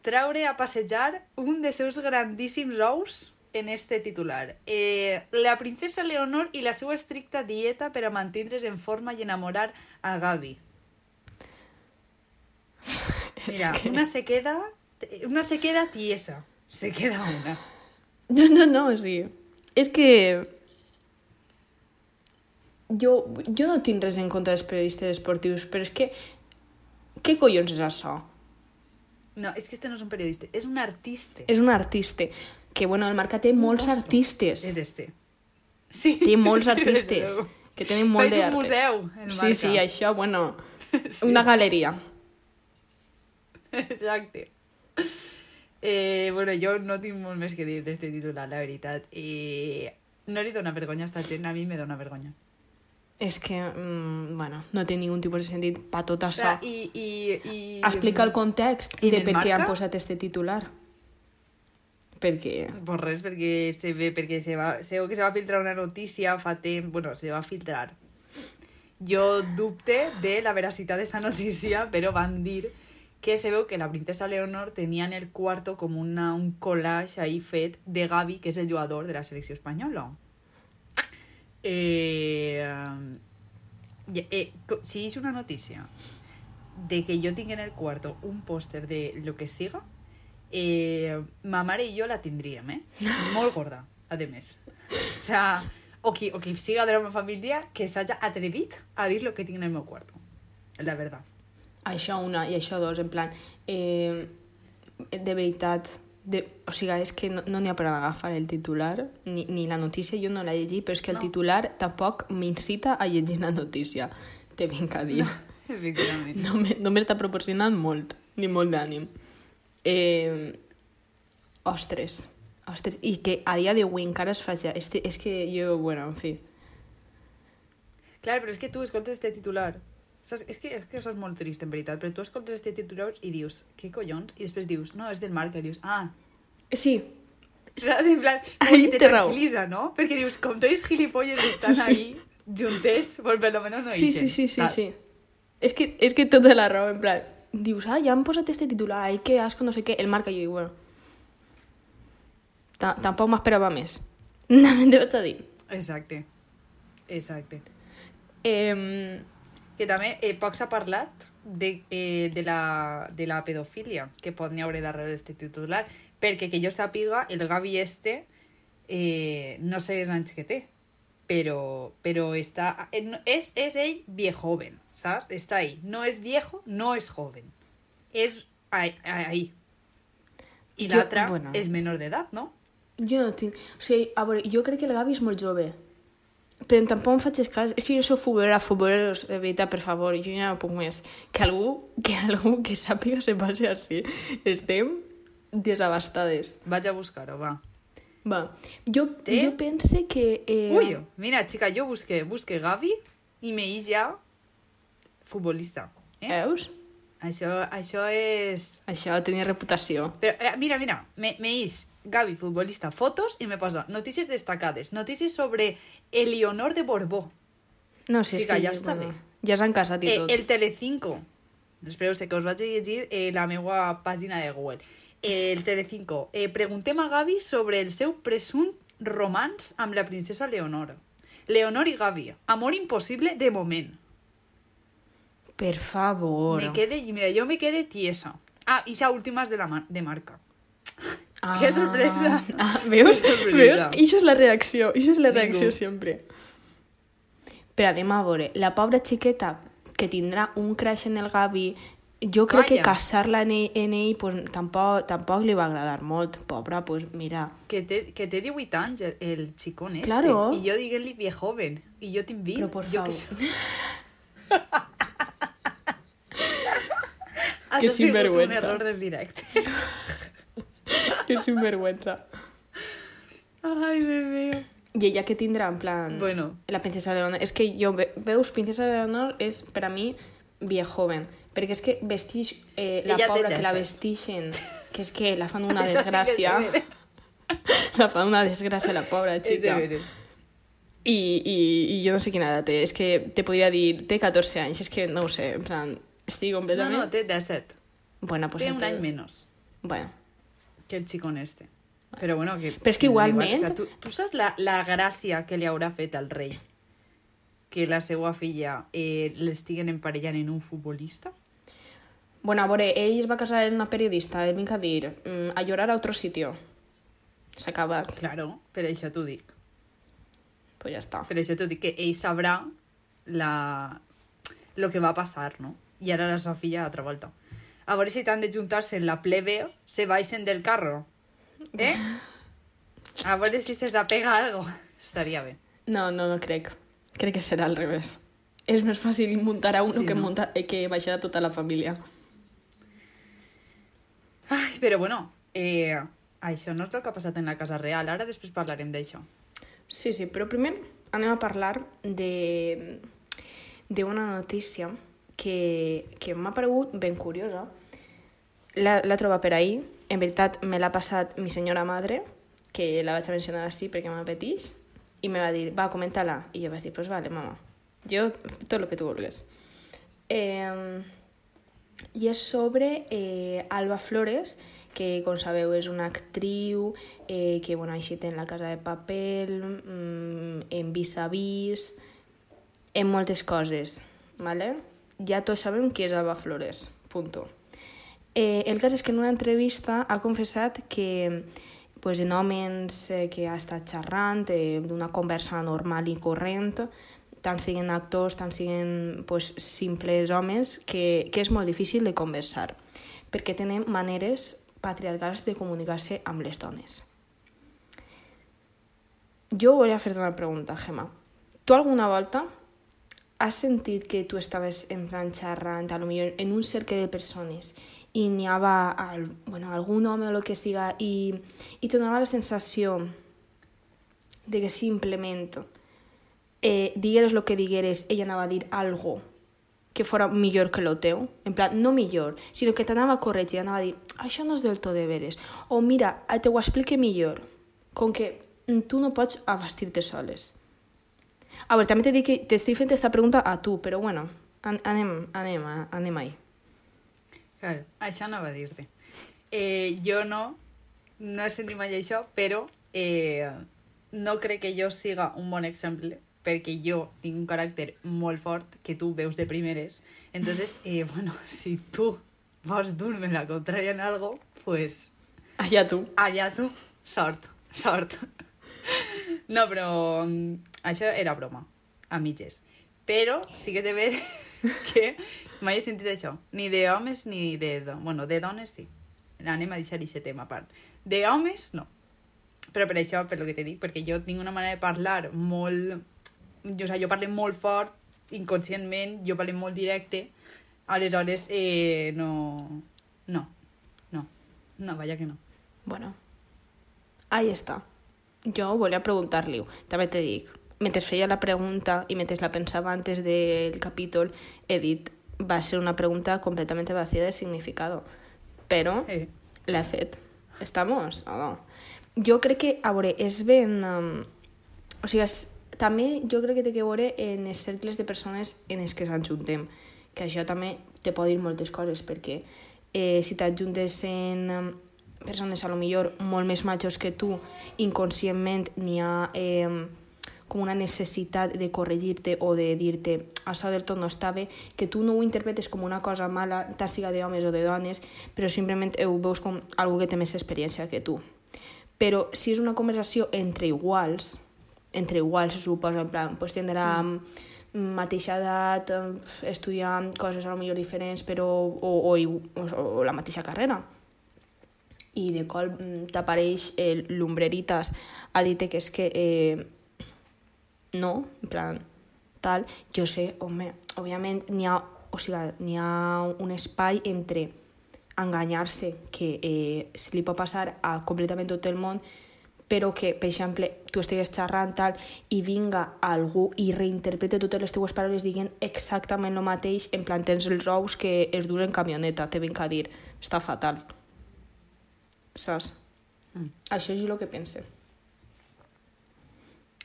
traure a passejar un dels seus grandíssims ous en este titular. Eh, la princesa Leonor i la seva estricta dieta per a mantindre's en forma i enamorar a Gavi. <laughs> Mira, És que- una se queda... Una se queda tiesa. Se queda una. No, no, no, sigui, és que jo, jo no tinc res en contra dels periodistes esportius, però és que què collons és això? No, és que este no és un periodista, és un artista. És un artista, que bueno, el Marca té molts monstru. artistes. És este. Sí. Té molts artistes <laughs> que tenen molt Fes un museu, el Sí, Marca. sí, això, bueno, <laughs> Sí. una galeria. Exacte. Eh, bueno, jo no tinc molt més que dir d'este titular, la veritat. I no li dona vergonya a esta gent, a mi me dona vergonya. És que, mm, bueno, no té ningun tipus de sentit pa tot això. i, i, i... Explica el context I de per què han posat este titular. Perquè... Pues res, perquè se ve, perquè se va, se que se va filtrar una notícia fa temps, bueno, se va filtrar. Jo dubte de la veracitat d'esta notícia, però van dir que se veu que la princesa Leonor tenia en el quarto com una, un collage ahí fet de Gavi, que és el jugador de la selecció espanyola. Eh, eh, eh, si és una notícia de que jo tinc en el quarto un pòster de lo que siga, eh, ma mare i jo la tindríem, eh? Molt gorda, a més. O sea, o qui, o qui siga de la meva família que s'hagi atrevit a dir lo que tinc en el meu. La verdad. Això una i això dos, en plan... Eh, de veritat, de, o sigui, és que no n'hi no ha per agafar el titular, ni, ni la notícia jo no la llegi, però és que el No. titular tampoc m'incita a llegir la notícia. Te vinc a dir. <laughs> Efectivament. No, me, no m'està proporcionant molt, ni molt d'ànim. Eh, ostres, ostres, i que a dia d'avui encara es faci... Este, és que jo, bueno, en fi... Clar, però és que tu escoltes este titular. Saps? És que, és que això és molt trist, en veritat, però tu escoltes este titular i dius, què collons? I després dius, no, és del Marca, i dius, ah, Sí, saps? En plan, com Ahí que te tranquil·litza, no? Perquè dius, com tots els gilipolles <laughs> estan ahí juntets, pues per lo menos no sí, ixen, sí, sí, sí, saps? sí. És que, és que tota la raó, en plan, dius, ah, ja han posat este titular, ai, que asco, no sé què, el marca, i jo dic, bueno, ta- tampoc m'esperava més. <laughs> No me'n vaig a dir. Exacte. Exacte. Eh, Que també eh, poc s'ha parlat de, eh, de, la, de la pedofília que pot n'hi haure darrere d'aquest titular, perquè que jo sàpiga, el Gavi este eh, no sé els anys que té, però, però està, eh, és, és ell viejoven, saps? Està ahí. No és viejo, no és joven. És ahí. ahí. I l'altre bueno. és menor d'edat, no? jo no tinc... O sigui, a veure, jo crec que el Gavi és molt jove. Però tampoc em faig cas. És que jo soc futbolera, futboleros, de veritat, per favor, jo ja no puc més. Que algú que, algú que sàpiga se passi així. Estem desabastades. Vaig a buscar-ho, va. Va, jo, Té? jo pense que... Eh, Uy, mira, chica, yo busqué, busqué Gavi y me hice ya futbolista. ¿eh? Veus? Això, això és... Això tenia reputació. Però, eh, mira, mira, me, me hice Gavi, futbolista, fotos y me posa notícies destacades, notícies sobre Eleonor de Borbó. No, si Sí és que ja està bé. Ja s'han casat i Eh, tot. el Telecinco. Espereu-se que us vaig a llegir eh, la meva pàgina de Google. El Telecinco. Eh, preguntem a Gavi sobre el seu presumt romans amb la princesa Leonor. Leonor i Gavi. Amor impossible de moment. Per favor. Me quede, mira, yo me quedé tiesa. Ah, y ya últimas de la mar- de marca. Ah, Que sorpresa. Ah, veus? Que sorpresa. veus? Això és la reacció. Això és la Ningú. reacció sempre. Però anem a veure. La pobra xiqueta que tindrà un crash en el Gavi, jo crec que Calla. casar-la en ell, en ell pues, tampoc, tampoc li va agradar molt. Pobra, pues mira... Que té, que té 18 anys el, el xicón este. Claro. Y yo digué-li viejoven. Y yo te invito. Però por yo favor. <laughs> Que, Que Això ha sigut sinvergüenza. un error del directe. <laughs> <laughs> Que sinvergüenza. Ai, bebé. I ella que tindrà, en plan... Bueno. La princesa Leonor. És que ve- veus, princesa Leonor és, per a mi, viejoven. Perquè és que vestix... Eh, la Ella pobra que la 17. vestixen, que és que la fan una <laughs> sí desgràcia. de veres. <laughs> la fan una desgràcia, la pobra És de xica. I, i, I jo no sé quina edat té. És que te podria dir, té 14 anys. És que no ho sé, en plan... Estic No, completament... no, té 17. Bueno, pues Té un entonces- any menos Bueno, que el xicón este. Però bueno, que... Però és que igualment- O sea, tu, tu saps la, la gràcia que li haurà fet al rei? Que la seva filla eh, l'estiguen emparellant en un futbolista? bueno, a veure, ell es va casar amb una periodista, el vinc a dir, mm, a llorar a otro sitio. S'ha acabat. Claro, per això t'ho dic. Pues ja està. Per això t'ho dic, que ell sabrà la... lo que va passar, no? I ara la seva filla altra volta. A veure si t'han de juntar-se en la plebe, se baixen del carro. Eh? <laughs> A veure si se s'apega algo. Estaria bé. No, no, no crec. Crec que serà al revés. És més fàcil muntar a uno Sí, que, no? eh, que baixar a tota la família. Ai, però bueno, eh, això no és el que ha passat en la casa real. Ara després parlarem d'això. Sí, sí, però primer anem a parlar de d'una notícia que, que m'ha paregut ben curiosa. La, la troba per ahir. En veritat, me l'ha passat mi senyora madre, que la vaig mencionar així perquè m'apeteix, i me va dir, va, comenta-la. I jo vaig dir, pues vale, mama. Jo, tot el que tu vulguis. Eh, i és sobre eh, Alba Flores, que, com sabeu, és una actriu eh, que, bueno, així té en La Casa de Papel, mm, en Vis a Vis, en moltes coses, ¿vale? Ja tots sabem qui és Alba Flores, punto. Eh, el cas és que en una entrevista ha confessat que pues, en homes eh, que ha estat xerrant eh, d'una conversa normal i corrent, tant siguin actors, tant siguin pues, simples homes, que, que és molt difícil de conversar, perquè tenen maneres patriarcals de comunicar-se amb les dones. Jo volia fer-te una pregunta, Gemma. Tu alguna volta has sentit que tu estaves en plan xerrant, a lo millor en un cercle de persones, i n'hi havia al, bueno, algun o el que siga, i, i te donava la sensació de que simplement eh, digueres el que digueres, ella anava a dir algo que fora millor que lo teu, en plan, no millor, sinó que t'anava a corregir, anava a dir, això no és del tot de veres, o mira, te ho explique millor, com que tu no pots abastir-te soles. A veure, també t'he dit que t'estic fent aquesta pregunta a tu, però bueno, an anem, anem, anem ahí. Claro, això anava a dir-te. Eh, jo no, no he sentit mai això, però eh, no crec que jo siga un bon exemple, perquè jo tinc un caràcter molt fort que tu veus de primeres. Entonces, eh, <laughs> bueno, si tu vols dur-me la contrària en algo, pues Allà tu. allà tu, sort, sort. <laughs> No, però mm, això era broma, a mitges. Però sí que té ver <laughs> que mai he sentit això, ni de homes ni de... Bueno, de dones sí. Anem a deixar aquest tema a part. De homes, no. Però per això, per lo que t'he dit, perquè jo tinc una manera de parlar molt... Jo, o sigui, jo parlo molt fort, inconscientment, jo parlo molt directe, aleshores, eh, no... No, no, no, vaja que no. Bueno, ahí està. Jo volia preguntar-li-ho. També te dic, mentre feia la pregunta i mentre la pensava antes del capítol, he dit, va ser una pregunta completament vacía de significado. Però Eh. l'he fet. ¿Estamos? O no? Jo crec que, a veure, és ben... Um, o sigui, és, també jo crec que té que veure en els cercles de persones en els que s'ajuntem. Que això també te pot dir moltes coses, perquè eh, si t'adjuntes en um, persones a lo millor molt més majors que tu, inconscientment n'hi ha eh, com una necessitat de corregir-te o de dir-te això del tot no està bé, que tu no ho interpretes com una cosa mala, tant siga d'homes o de dones, però simplement ho veus com algú que té més experiència que tu. Però si és una conversació entre iguals, entre iguals, se suposa, en plan, pues tindrà mm. mateixa edat, eh, estudiar coses a lo millor diferents, però, o, o, o, o la mateixa carrera, i de cop mm, t'apareix el Lumbreritas a dir que és que eh, no, en plan, tal, jo sé, home, òbviament n'hi ha, o sigui, n'hi ha un espai entre enganyar-se, que eh, se li pot passar a completament tot el món, però que, per exemple, tu estigues xerrant tal i vinga algú i reinterprete totes les teues paraules dient exactament el mateix, en plan tens els ous que es duren en camioneta, te vinc a dir, està fatal. Saps? Mm. Això és el que pense.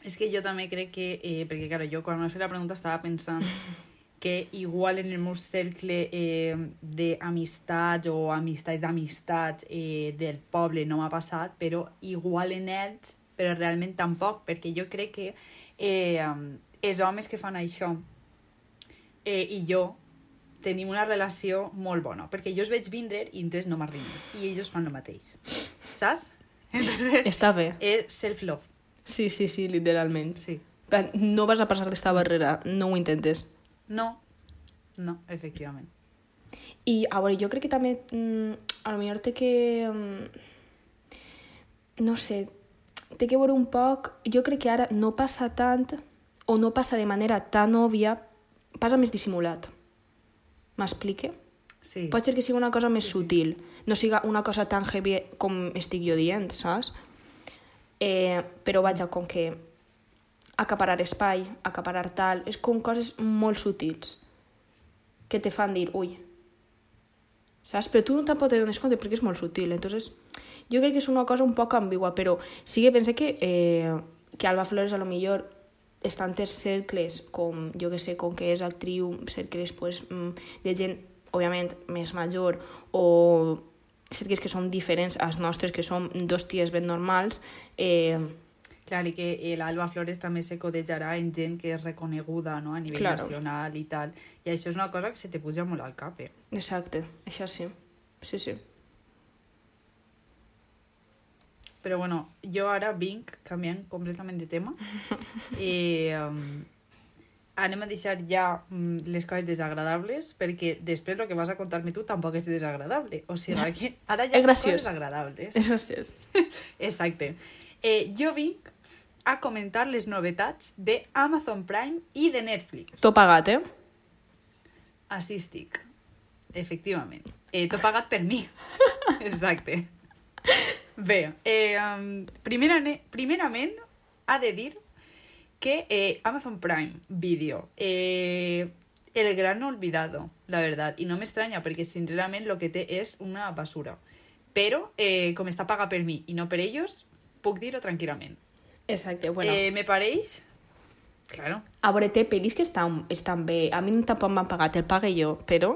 És que jo també crec que, eh, perquè claro, jo quan m'has fet la pregunta estava pensant <laughs> que igual en el meu cercle eh, d'amistats o amistats d'amistats eh, del poble no m'ha passat, però igual en ells, però realment tampoc, perquè jo crec que eh, els homes que fan això eh, i jo tenim una relació molt bona, perquè jo els veig vindre i entonces no m'arriben, i ells fan el mateix, saps? Entonces, Està bé. és self-love, Sí, sí, sí, literalment. sí. No vas a passar d'esta barrera, no ho intentes. No, no, efectivament. I, a veure, jo crec que també, mm, a lo millor té que... Mm, no sé, té que veure un poc... Jo crec que ara no passa tant, o no passa de manera tan òbvia, passa més dissimulat. M'explique? Sí. Pot ser que sigui una cosa més sutil, no siga una cosa tan heavy com estic jo dient, saps? Eh, però vaja, com que acaparar espai, acaparar tal, és com coses molt sutils que te fan dir, ui, saps? Però tu tampoc te dones compte perquè és molt sutil, entonces jo crec que és una cosa un poc ambigua, però sí que pense que, eh, que Alba Flores a lo millor està en cercles, com, jo que sé, com que és actriu, cercles pues, mm, de gent, òbviament, més major, o cercles que són diferents als nostres, que som dos ties ben normals, eh, Clar, i que eh, l'Alba Flores també se codejarà en gent que és reconeguda no? a nivell Claro. nacional i tal. I això és una cosa que se te puja molt al cap, eh? exacte, això sí. Sí, sí. Però bueno, jo ara vinc canviant completament de tema. <laughs> I um, anem a deixar ja mm, les coses desagradables perquè després el que vas a contar-me tu tampoc és desagradable. O sigui, que ara ja És són graciós. coses agradables. És graciós. <laughs> Exacte. Eh, jo vinc a comentar les novetats de Amazon Prime i de Netflix. T'ho pagat, eh? Així estic. Efectivament. Eh, T'ho pagat per mi. <laughs> Exacte. Bé, eh, primerament, primerament ha de dir que eh, Amazon Prime Video, eh, el gran olvidado, la verdad, i no m'estranya perquè sincerament lo que té és una basura. Però, eh, com està paga per mi i no per ells, puc dir-ho tranquil·lament. Exacte, bueno. Eh, me pareix... Claro. A veure, té pel·lis que estan, estan bé. A mi tampoc m'han pagat, el pague jo, però...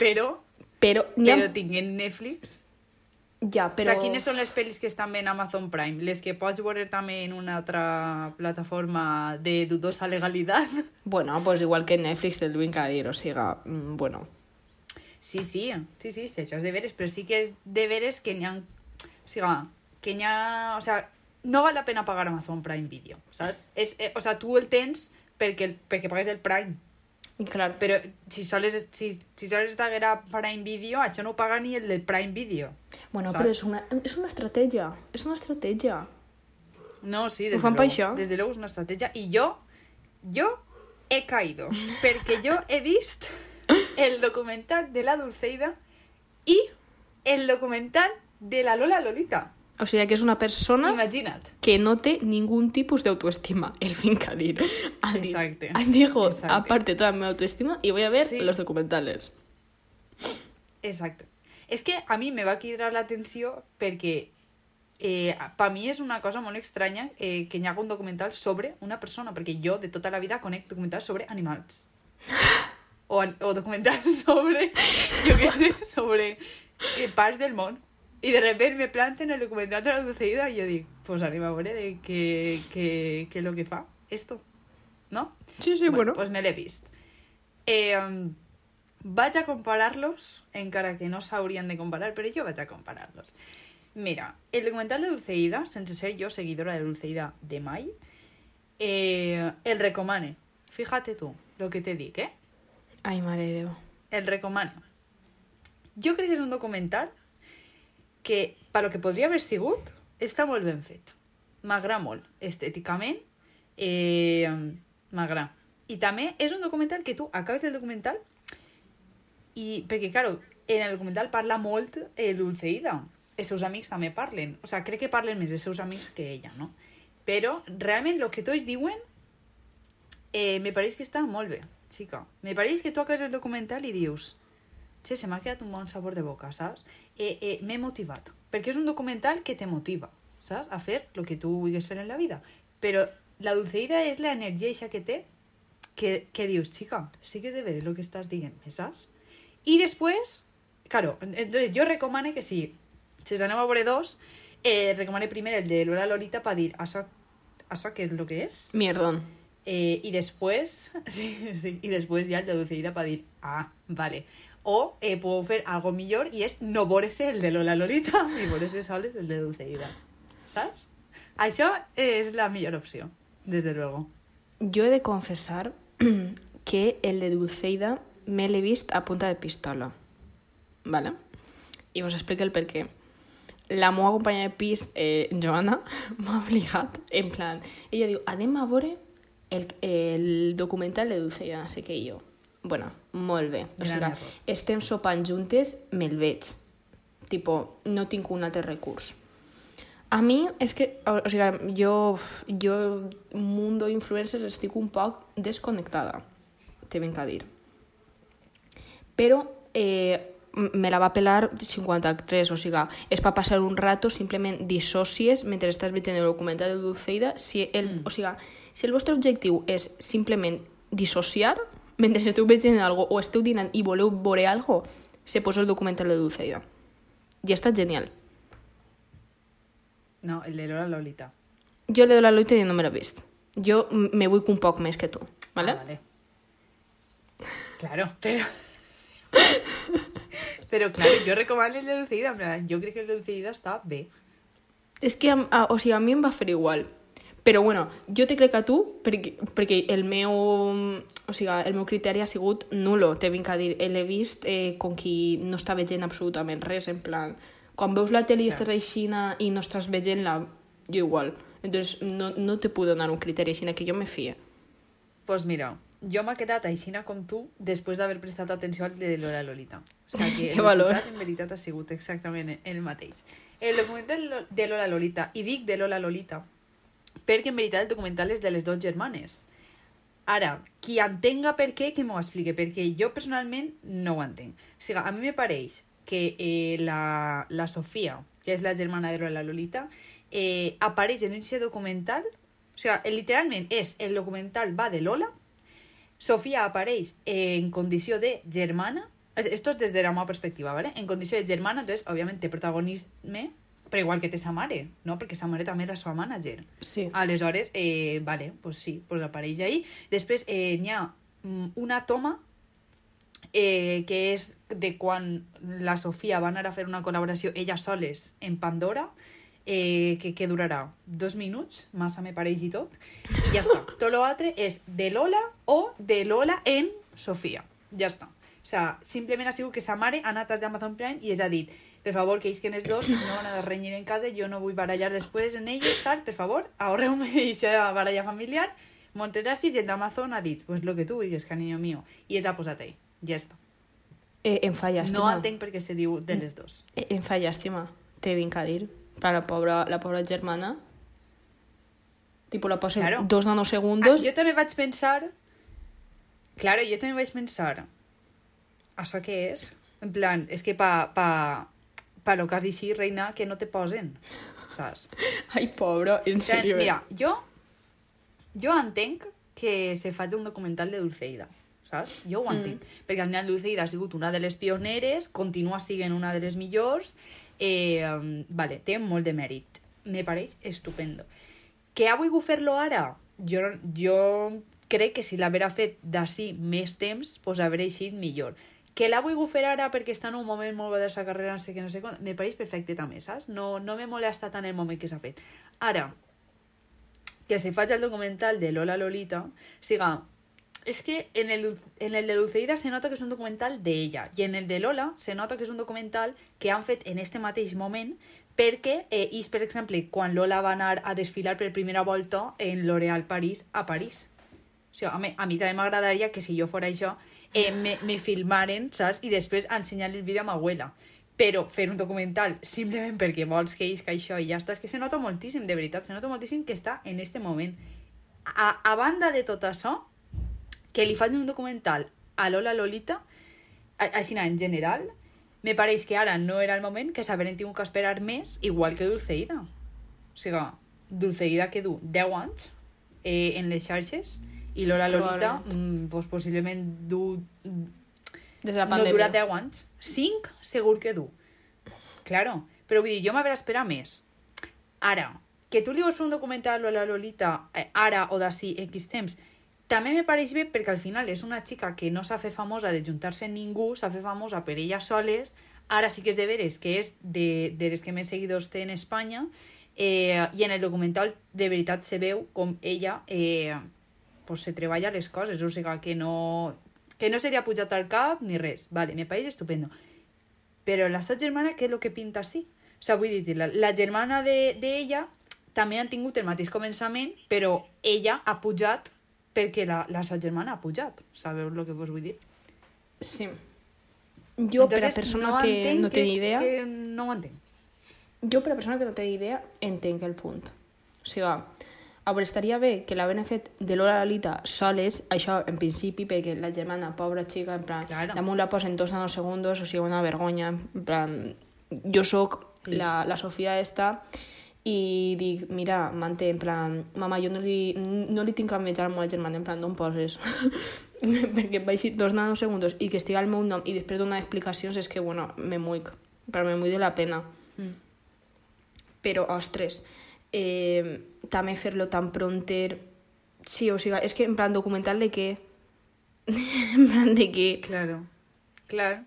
Però, Però, ha... però tinguent Netflix... Ja, Però... O sigui, quines són les pel·lis que estan bé en Amazon Prime? Les que pots veure també en una altra plataforma de dudosa legalitat? <laughs> Bueno, pues igual que Netflix te'l vinc a dir, o sigui, mm, bueno... Sí, sí, sí, sí, sí, això és de veres, però sí que és de veres que n'hi ha... O sigui, que n'hi ha... O sigui, no val la pena pagar Amazon Prime Video, saps? És, eh, o sigui, tu el tens perquè, perquè pagues el Prime, I clar, però si sols, si, si sols t'haguera Prime Video, això no ho paga ni el del Prime Video. bueno, saps? però és una, és una estratègia, és una estratègia. No, sí, desde luego. això? Desde luego és una estratègia. I jo, jo he caído, perquè jo he vist el documental de la Dulceida i el documental de la Lola Lolita. O sigui que és una persona Imagina't. que no té ningú tipus d'autoestima, <laughs> el vinc a dir. A dir, Exacte. a digo, Exacte. aparte toda mi autoestima y voy a ver Sí. los documentales. Exacte. És que a mi me va cridar l'atenció perquè eh, per mi és una cosa molt estranya eh, que hi haga un documental sobre una persona, perquè jo de tota la vida conec documentals sobre animals. <laughs> O, o documentals <laughs> sobre, jo què sé, sobre eh, parts del món. I de repente me planten el documental de la Dulceida i jo dic, pues anem a veure de què, què és lo que fa esto, no? Sí, sí, bueno. Pues me l'he vist. Eh, um, vaig a comparar-los, encara que no s'haurien de comparar, però jo vaig a comparar-los. Mira, el documental de Dulceida, sense ser jo seguidora de Dulceida de mai, eh, el recomane. Fíjate tú lo que te dic, eh? Ai, mare de Déu. El recomano. Jo crec que és un documental que, per lo que podria haver sigut, està molt ben fet. M'agrada molt, estèticament, eh, m'agrada. I també és un documental que tu acabes el documental i, perquè, claro, en el documental parla molt eh, Dulceida. Els seus amics també parlen. O sigui, crec que parlen més els seus amics que ella, no? Però, realment, el que tots diuen eh, me pareix que està molt bé, xica. Me pareix que tu acabes el documental i dius che, se m'ha quedat un bon sabor de boca, saps? Eh, eh, M'he motivat. Perquè és un documental que te motiva, saps? A fer el que tu vulguis fer en la vida. Però la dulceïda és l'energia eixa que té que, que dius, xica, sí que de veure el que estàs dient, saps? I després, claro, entonces jo recomane que si, si us aneu a veure dos, eh, recomane primer el de Lola Lolita per dir, això, això què és el que és? Mierdón. Eh, y después, <laughs> sí, sí, y después ya el de Dulceida para decir, ah, vale. O eh, puedo hacer algo mejor y es no vorese el de Lola Lolita <laughs> y vorese soles el de Dulceida. ¿Sabes? Això és la millor opció, desde luego. Jo he de confessar <clears throat> que el de Dulceida me l'he vist a punta de pistola. ¿Vale? I us explico el per què. la meva companya de pis, eh, Joana, <laughs> m'ha obligat, en plan, ella diu, anem a veure el, el documental de Dulceida, no sé què, i. Bueno, molt bé. O sigui, estem sopant juntes, me'l veig. Tipo, no tinc un altre recurs. A mi, és que, o, o sigui, jo, jo, mundo influencers, estic un poc desconnectada, te vinc a dir. Però eh, me la va pelar 53, o sigui, és per passar un rato, simplement dissocies mentre estàs veient el documental de Dulceida. Si el, mm. O sigui, si el vostre objectiu és simplement dissociar, mentre esteu veient algo o esteu dinant i voleu veure algo, se posa el documental de Dulceida. I està genial. No, el de Lola Lolita. Jo el de la Loita no me l'he vist. Jo me vull un poc més que tu, ¿vale? Ah, vale. Claro, pero... Pero claro, yo recomano el de Dulceida, yo creo que el de Dulceida està bé. És que, a, o sigui, a mi em va fer igual. Però, bueno, jo te crec a tu perquè, perquè el meu, o sigui, el meu criteri ha sigut nulo, te vinc a dir. L'he vist eh, com qui no està veient absolutament res, en plan... Quan veus la tele i estàs aixina i no estàs veient-la, jo igual. Entonces, no, no te puc donar un criteri aixina que jo me fie. Pues mira, jo m'he quedat aixina com tu després d'haver prestat atenció al de Lola Lolita. O sigui que <laughs> Que el valor. resultat en veritat ha sigut exactament el mateix. El documental de Lola Lolita, i dic de Lola Lolita, perquè en veritat el documental és de les dues germanes. Ara, qui entenga per què, que m'ho expliqui, perquè jo personalment no ho entenc. O sigui, a mi me pareix que eh, la, la Sofia, que és la germana de Lola Lolita, eh, apareix en aquest documental, o sigui, literalment és, el documental va de Lola, Sofia apareix en condició de germana, es- esto es desde la meva perspectiva, ¿vale? En condició de germana, entonces, òbviament, té protagonisme, però igual que té sa mare, no? Perquè sa mare també era seva manager. Sí. Aleshores, eh, vale, pues sí, pues apareix ahí. Després eh, n'hi ha mm, una toma eh, que és de quan la Sofia va anar a fer una col·laboració ella soles en Pandora, eh, que, que durarà dos minuts, massa me pareix i tot, i ja està. Tot l'altre és de Lola o de Lola en Sofia. Ja està. O sea, simplement ha sigut que sa mare ha anat a Amazon Prime i es ha dit per favor, que isquen els dos, si no van a renyir en casa, jo no vull barallar després en ells, tal, per favor, ahorreu-me aquesta baralla familiar. Gràcies, i el d'Amazon ha dit, pues lo que tu digues, cariño mío. I es ha posat ahí. Ja està. Eh, em fa llàstima. No entenc per què se diu de les dos. Eh, em fa llàstima, te vinc a dir. Per la pobra, la pobra germana. Tipo, la posen Claro. dos Ah, nanosegundos. jo també vaig pensar... Claro, jo també vaig pensar... Això què és? En plan, és que pa, pa, pa lo que has dit sí, reina, que no te posen. Saps? Ai, pobra, en sèrio. eh? mira, jo, jo entenc que se faci un documental de Dulceida, saps? Jo ho entenc. Mm. Perquè al final Dulceida ha sigut una de les pioneres, continua sent una de les millors, eh, vale, té molt de mèrit. Me pareix estupendo. Que ha volgut fer-lo ara? Jo, jo crec que si l'haguera fet d'ací més temps, pues hauria eixit millor. Que l'ha volgut fer ara perquè està en un moment molt bé de sa carrera, no sé què, no sé com, me pareix perfecte també, saps? No, no me molesta tant el moment que s'ha fet. Ara, que se faci el documental de Lola Lolita, siga, es que en el, en el de Dulceida se nota que és un documental d'ella i en el de Lola se nota que és un documental que han fet en este mateix moment perquè, eh, és, per exemple, quan Lola va anar a desfilar per primera volta en L'Oréal París a París. O sigui, a mi, a mi també m'agradaria que si jo fora això eh, me, me filmaren, saps? I després ensenyar el vídeo a ma abuela. Però fer un documental simplement perquè vols que isca això i ja està, és que se nota moltíssim, de veritat, se nota moltíssim que està en este moment. A, a banda de tot això, que li facin un documental a Lola Lolita, així en general, me pareix que ara no era el moment que s'haurien tingut que esperar més, igual que Dulceida. O sigui, Dulceida que du 10 anys eh, en les xarxes i Lola Lolita mm, pues, possiblement du Des de la no pandèmia. dura 10 anys. 5 segur que du. Claro, però vull dir, jo m'hauré d'esperar més. Ara, que tu li vols fer un documental a la Lolita eh, ara o d'ací X temps, també me pareix bé perquè al final és una xica que no s'ha fet famosa de juntar-se amb ningú, s'ha fet famosa per ella soles, ara sí que és de veres que és de, de les que més seguidors té en Espanya, eh, i en el documental de veritat se veu com ella eh, pues, se treballa les coses, o sigui que no, que no seria pujat al cap ni res. Vale, me pareix estupendo. Però la seva germana, què és el que pinta així? O sigui, vull dir, la, la germana d'ella de, d'ella també han tingut el mateix començament, però ella ha pujat perquè la, la seva germana ha pujat. Sabeu el que vos vull dir? Sí. Jo, per a persona no que no té idea... Que no ho entenc. Jo, per a persona que no té idea, entenc el punt. O sigui, a veure, estaria bé que l'havien fet de l'hora a Lolita soles, això en principi, perquè la germana, pobra xica, en plan, Claro. damunt la posen dos nanos segundos, o sigui, una vergonya, en plan, jo sóc Sí. la, la Sofia esta, i dic, mira, manté, en plan, mama, jo no li, no li tinc cap menjar a la meva germana, en plan, d'on poses? <laughs> perquè vaig dir dos nanosegundos i que estigui el meu nom i després donar explicacions és que, bueno, me muic, però me muic de la pena. Mm. Però, ostres, eh, també fer-lo tan pronter... Sí, o sigui, és que en plan documental de què? <laughs> en plan de què? Claro, claro.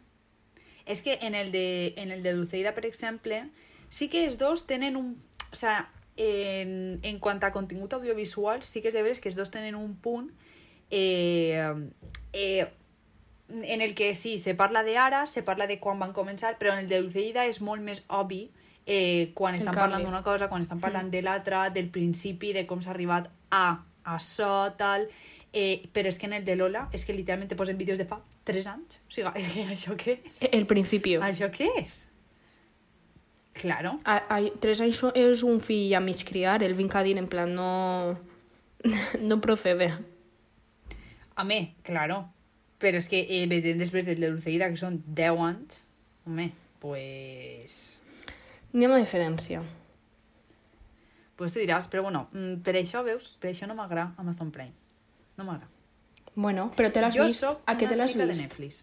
És que en el de, en el de Dulceida, per exemple, sí que els dos tenen un... O sea, en, en quant a contingut audiovisual, sí que és de veres que els dos tenen un punt eh, eh, en el que sí, se parla de ara, se parla de quan van començar, però en el de Dulceida és molt més eh, quan estan parlant d'una cosa, quan estan parlant de l'altra, del principi, de com s'ha arribat a això, tal... Eh, però és que en el de Lola és que literalment te posen vídeos de fa 3 anys. O sigui, <laughs> això què és? El principi. Això què és? Claro. A, a, tres anys és un fill a mig criar, el vinc a dir en plan no... <laughs> no procede. Home, claro. Però és que eh, veient després del de Dulceida, que són 10 anys, home, pues... N'hi ha una diferència. Pues tu diràs, però bueno, mm, per això, veus, per això no m'agrada Amazon Prime. No m'agrada. Bueno, però te l'has Jo vist? soc A què te una l'has xica de vist? Netflix.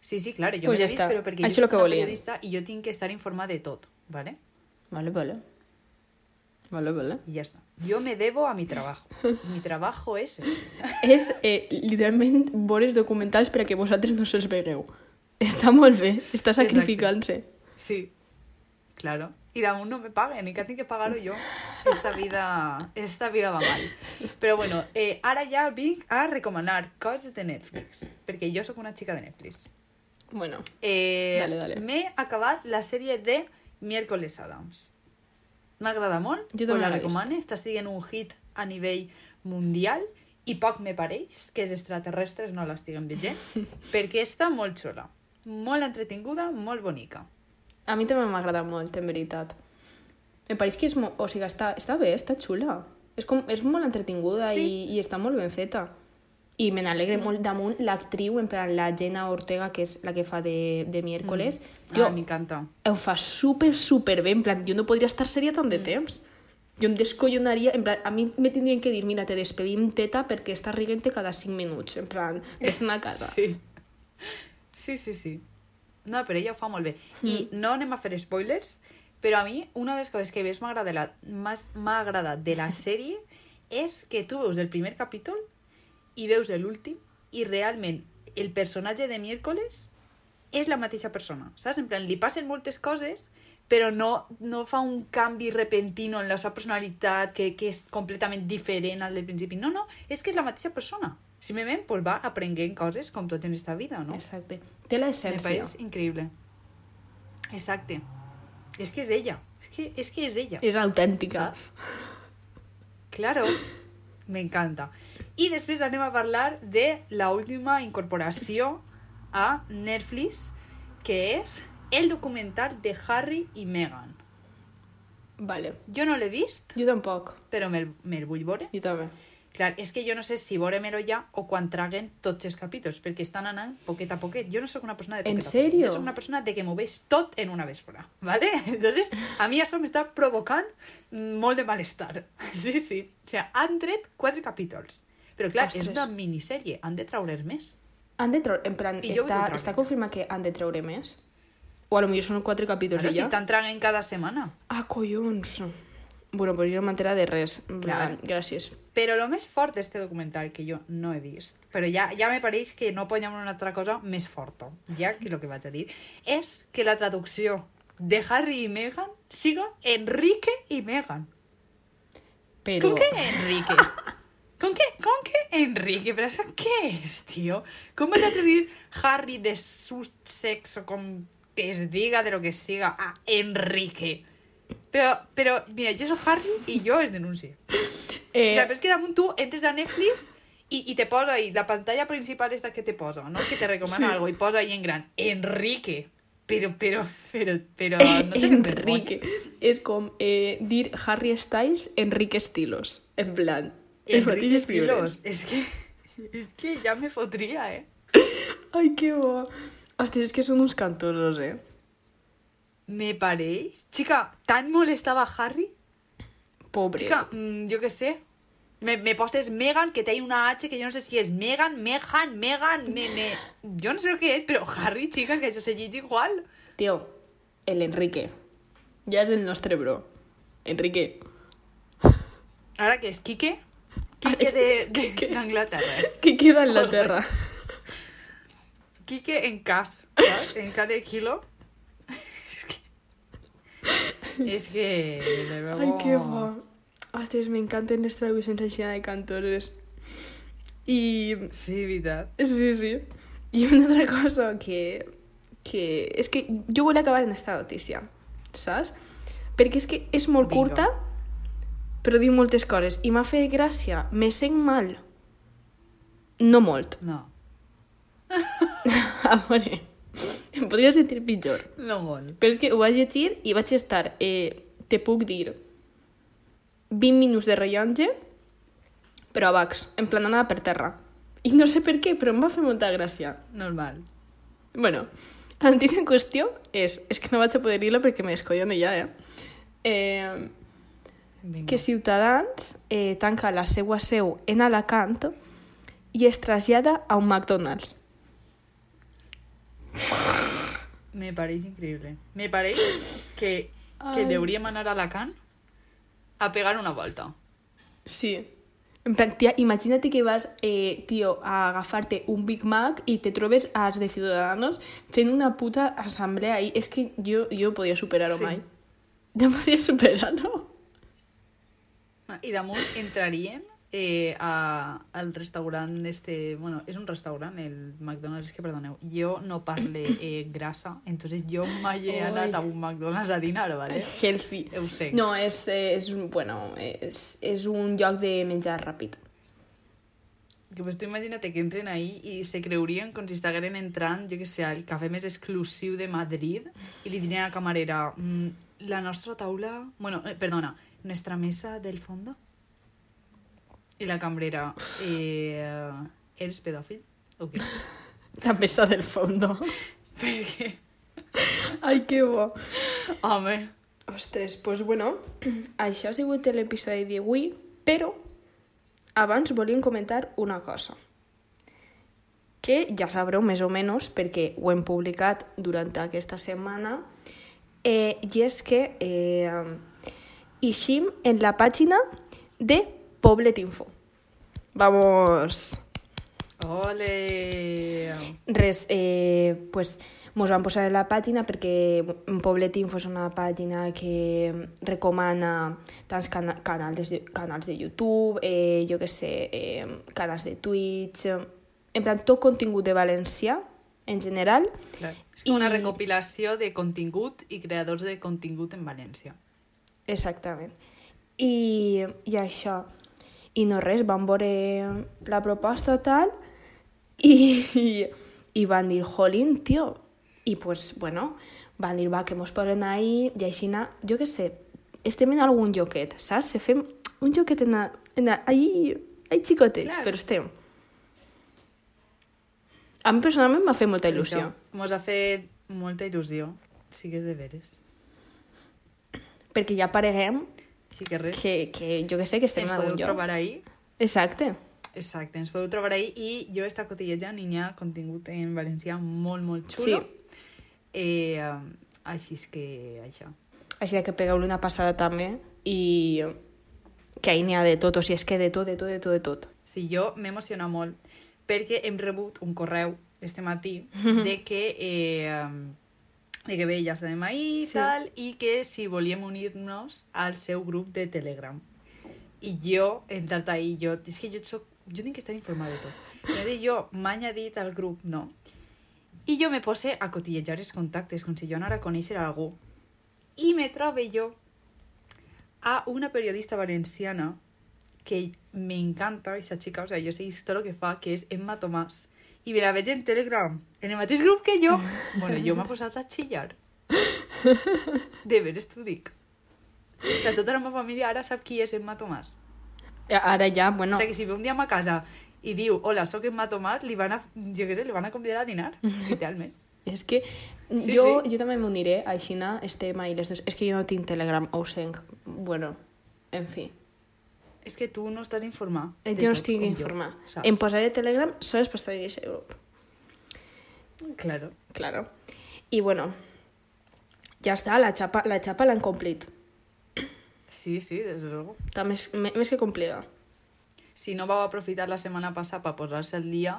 Sí, sí, claro, jo Pues me ja vist, està. però perquè Això jo soc una volia. periodista i jo tinc que estar informada de tot, ¿vale? Vale, vale. Vale, vale. Y ya está. Yo me debo a mi trabajo. Mi trabajo es este. <laughs> És eh, literalment vores documentals per a que vosaltres no se'ls vegueu. Està molt bé, està sacrificant-se. Sí, claro. Y aún no me paguen, ni que tengo que pagarlo yo. Esta vida, esta vida va mal. Però bueno, eh, ara ja vinc a recomanar coses de Netflix, perquè jo sóc una xica de Netflix. Bueno, Eh, Dale, dale. M'he acabat la sèrie de Miércoles Adams. M'agrada molt, Jo la recomano, està sent un hit a nivell mundial i poc me pareix que els extraterrestres no l'estiguen veient, <laughs> perquè està molt xula, molt entretinguda, molt bonica. A mi també m'agrada molt, en veritat. Em pareix que és... Mo... O sigui, està, està bé, està xula. És, com, és molt entretinguda Sí. i, i està molt ben feta. I me n'alegre molt damunt l'actriu, en plan, la Jenna Ortega, que és la que fa de, de miércoles. Mm. Jo, Ah, m'encanta. ho fa super, super bé. En plan, jo no podria estar sèria tant Mm. de temps. Jo em descollonaria, en plan, a mi me tindrien que dir, mira, te despedim teta perquè estàs rient cada 5 minuts. En plan, vés a casa. Sí. Sí, sí, sí. No, però ella ho fa molt bé. I no anem a fer spoilers, però a mi una de les coses que més m'ha agradat, m'ha agradat de la <laughs> sèrie és que tu veus el primer capítol i veus l'últim i realment el personatge de miércoles és la mateixa persona, saps? En plan, li passen moltes coses, però no, no fa un canvi repentino en la seva personalitat que, que és completament diferent al del principi. No, no, és que és la mateixa persona. Simplement pues, va aprenent coses com tot en esta vida, no? Exacte. Té Me l'essència. pareix increïble. Exacte. És que és ella. És que és, que és ella. És autèntica. Saps? Claro. Me encanta. I després anem a parlar de la última incorporació a Netflix, que és el documental de Harry i Meghan. Vale. Jo no l'he vist, Jo tampoc. però me'l me vull veure. Jo també. Clar, és que jo no sé si veure-me-lo ja o quan traguen tots els capítols, perquè estan anant poquet a poquet. Jo no sóc una persona de ¿En poquet poquet. serio? Jo sóc una persona de que m'ho veig tot en una vespre, ¿vale? <laughs> Entonces, a mi això m'està provocant molt de malestar. <laughs> Sí, sí. O sigui, han tret quatre capítols. Però clar, Ostres. és una minissèrie, han de traure's més. Han de treure, en plan, I està, està confirmat que han de treure més? O a lo millor són quatre capítols Però i si ja? estan traguent cada setmana. Ah, collons. Bueno, pues jo m'entera de res. Clar. Gràcies. Però el més fort d'este documental, que jo no he vist, però ja, ja me pareix que no podem una altra cosa més forta, ja que el que vaig a dir, és que la traducció de Harry i Meghan siga Enrique i Meghan. Però... Com que Enrique? Com que, com que Enrique? Però això què és, tio? Com vas a traduir Harry de Sussex o com que es diga de lo que siga a Enrique. Pero, pero, mira, yo soy Harry y yo es denuncio. Eh, Clar, però és que damunt tu entres a Netflix i, i te posa ahí, la pantalla principal esta que te posa, ¿no? Que te recomana Sí. algo y posa ahí en gran, Enrique. Pero, pero, pero, pero, <laughs> no te Enrique. És com eh, dir Harry Styles, Enrique Estilos. En plan... Enrique Estilos. Es que, es que ya me fotría, eh? <laughs> Ai, que bo. Hòstia, és que són uns cantosos, eh? Me pareix. Chica, tan molestava Harry. Pobre. Chica, mm, yo qué sé. Me, me postes Megan, que te hay una H que yo no sé si es Megan, Megan, Megan, me, me... <laughs> Yo no sé lo que es, pero Harry, chica, que eso se dice igual. Tio, el Enrique. Ja és el nostre bro. Enrique. Ahora que es Quique. Quique de, és de, Quique. d'Anglaterra. Què <laughs> queda en la terra? Quique en cas, ¿sabes? En cada kilo. Es que... De luego... Ai, que bo. Hòsties, m'encanten les traduccions així de cantores. I... Sí, veritat. Sí, sí. I una altra cosa que... que... És que jo vull acabar en esta notícia, saps? Perquè és que és molt Vinga. curta, però diu moltes coses. I m'ha fet gràcia. Me sent mal. No molt. No. <laughs> A veure, <laughs> em podria sentir pitjor. No molt. Però és que ho vaig llegir i vaig estar, eh, te puc dir, 20 minuts de rellotge, però a baix, en plan anava per terra. I no sé per què, però em va fer molta gràcia. Normal. Bueno, la notícia en qüestió és... És que no vaig a poder dir-la perquè me descollono ja, eh? eh Vinga. que Ciutadans eh, tanca la seva seu en Alacant i es trasllada a un McDonald's. Me pareix increïble. Me pareix que, que Ai. deuríem anar a Alacant a pegar una volta. Sí. En plan, tia, imagina't que vas, eh, tio, a agafar-te un Big Mac i te trobes als de Ciudadanos fent una puta assemblea i és que jo, jo podria superar-ho Sí. mai. Jo podria superar-ho. I damunt entrarien eh, a, al restaurant este... Bueno, és un restaurant, el McDonald's, que perdoneu, jo no parle <coughs> eh, grasa, entonces jo mai he anat a un McDonald's a dinar, ¿vale? Healthy. Ho sé. No, és, eh, és, un- bueno, és, és un lloc de menjar ràpid. Que pues tu imagina't que entren ahí i se creurien com si estigueren entrant, jo que sé, al cafè més exclusiu de Madrid i li dirien a la camarera mm, la nostra taula... Bueno, eh, perdona, nuestra mesa del fondo? I la cambrera, eh, eres pedòfil? O què? <laughs> La mesa del fondo. <laughs> Per què? Ai, que bo. Home, Ostres, doncs pues bueno, <clears throat> això ha sigut l'episodi d'avui, però abans volíem comentar una cosa que ja sabreu més o menys perquè ho hem publicat durant aquesta setmana eh, i és que eh, eixim en la pàgina de Poblet Info. Vamos... ole! Res, eh, pues, mos vam posar en la pàgina perquè Poblet Info és una pàgina que recomana tants cana canals, de, canals de YouTube, eh, jo que sé, eh, canals de Twitch, en plan, tot contingut de valencià, en general. Clar. És com una I- recopilació de contingut i creadors de contingut en València. Exactament. I, i això. I no res, van veure la proposta tal i, i, i van dir, jolín, tio. I pues, bueno, van dir, va, que mos posen ahí i així, na, jo què sé, estem en algun lloquet, saps? Se fem un lloquet en, a, en a, ahí, ahí xicotets, Clar. però estem. A mi personalment m'ha fet molta il·lusió. Això Mos ha fet molta il·lusió. Sí que és de veres. Perquè ja apareguem Sí que res. que, que jo que sé, que estem ens en algun lloc. trobar ahí. Exacte. Exacte, ens podeu trobar ahí i jo he estat cotillejant i n'hi ha contingut en valencià molt, molt xulo. Sí. Eh, així és que això. Així que pegueu-li una passada també i que ahí n'hi ha de tot, o sigui, és que de tot, de tot, de tot, de tot. Sí, jo m'emociona molt perquè hem rebut un correu este matí <laughs> de que eh, de que bé, ja estem ahí i Sí. tal, i que si volíem unir-nos al seu grup de Telegram. I jo, he entrat ahí, jo, és que jo, soc, jo tinc que estar informada de tot. I dit jo, m'ha añadit al grup, no. I jo me pose a cotillejar els contactes, com si jo anara a conèixer algú. I me trobe jo a una periodista valenciana que m'encanta, aquesta xica, o sigui, jo sé tot el que fa, que és Emma Tomàs. I me la veig en Telegram, en el mateix grup que jo. <laughs> bueno, jo m'ha posat a xillar. De veres t'ho dic. Que tota la meva família ara sap qui és Emma Tomàs. Ara ja, bueno... O sigui, que si ve un dia a ma casa i diu, hola, sóc Emma Tomàs, li van a, jo què sé, li van a convidar a dinar, <laughs> literalment. És que Sí, jo, sí. jo també m'uniré, aixina estem ahí les dos. És que jo no tinc Telegram, ho senc. Bueno, en fi. És que tu no estàs informat. Eh, Jo no estic saps? Em posaré Telegram sols per estar en aquest grup. Claro. Claro. I bueno, ja està, la xapa la xapa l'han complit. Sí, sí, des de luego. Està més, més que complida. Si no vau aprofitar la setmana passada per posar-se al dia,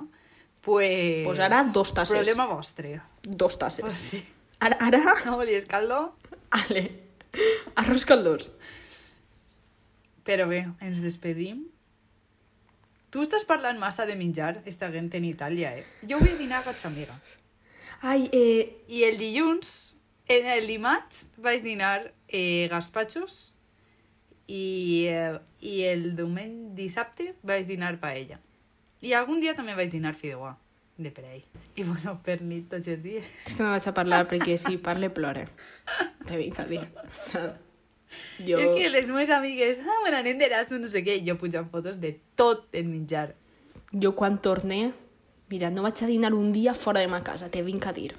pues... Pues ara dos tasses. Problema vostre. Dos tasses. Pues sí. Ara, ara, No volies caldo? ale, arròs caldós. Però bé, ens despedim. Tu estàs parlant massa de menjar, esta gent en Itàlia, eh? Jo vull dinar a casa amiga. Ai, eh, I el dilluns, en el dimarts, vaig dinar eh, gazpachos i, eh, i el diumenge, dissabte, vaig dinar paella. I algun dia també vaig dinar fideuà, de per ahí. I bueno, per nit tots els dies. és que no vaig a parlar perquè si parle plore. Te vinc a dir. <laughs> Jo... És que les meves amigues, ah, bueno, anem d'Erasmus, no sé què, jo pujant fotos de tot el menjar. Jo quan torne, mira, no vaig a dinar un dia fora de ma casa, te vinc a dir.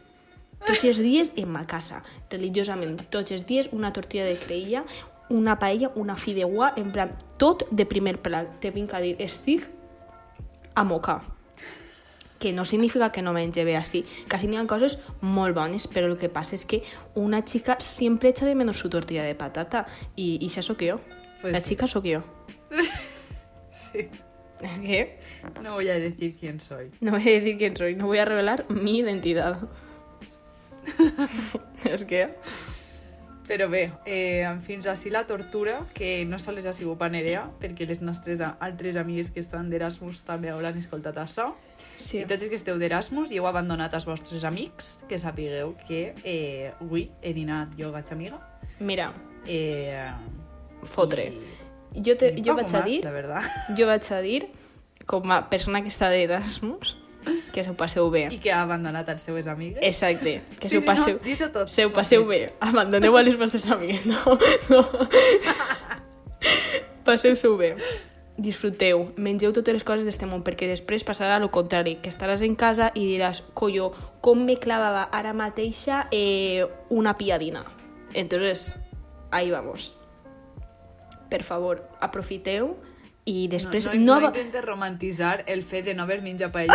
Tots els dies en ma casa, religiosament. Tots els dies una tortilla de creïlla, una paella, una fideuà, en plan, tot de primer plat. Te vinc a dir, estic a mocar. Que no significa que no menge bé així, que així n'hi ha coses molt bones, però el que passa és que una xica sempre echa de menos su tortilla de patata, i, i això sóc jo. Pues La sí. xica sóc jo. <laughs> Sí. És que No voy a decir quién soy. No voy a decir quién soy, no voy a revelar mi identidad. <laughs> <laughs> es que... Però bé, eh, fins així la tortura, que no sols ha sigut panerea, perquè les nostres altres amigues que estan d'Erasmus també hauran escoltat això. Sí. I tots els que esteu d'Erasmus i heu abandonat els vostres amics, que sapigueu que eh, avui he dinat jo vaig amiga. Mira, Eh, fotre. i- Jo, te, jo vaig a más, dir, La verdad. jo vaig a dir, com a persona que està d'Erasmus, <laughs> que s'ho passeu bé. I que ha abandonat els seues amigues. Exacte, que Sí, s'ho sí, passeu... no, tot. Se ho passeu bé. Abandoneu a les vostres amigues, no? no. <laughs> Passeu-s'ho bé. Disfruteu, mengeu totes les coses d'este món, perquè després passarà el contrari, que estaràs en casa i diràs, collo, com me clavava ara mateixa eh, una piadina. Entonces, ahí vamos. Per favor, aprofiteu i després no, no, no ava- intentes romantitzar el fet de no haver menjat paella.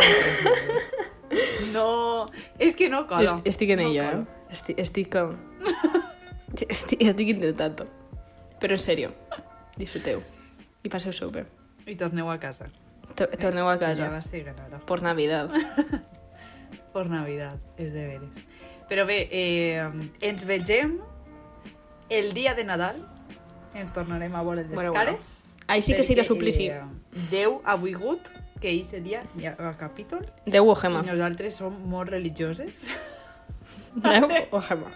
No, és que no cola. Est estic en no ella, eh? Estic, estic, com... <laughs> estic, estic intentant Però en serio, disfruteu i passeu-s'ho bé. I torneu a casa. To- Torneu a casa Ja va ser ganada. por Navidad. <laughs> Per Navidad, és de veres. Però bé, eh, ens vegem el dia de Nadal. Ens tornarem a veure les Bueno, bueno. cares. Ahí sí que serà suplici. Eh, Déu ha volgut que ell seria ja a capítol Déu o i Gemma. nosaltres som molt religioses. <laughs> Déu o Gemma.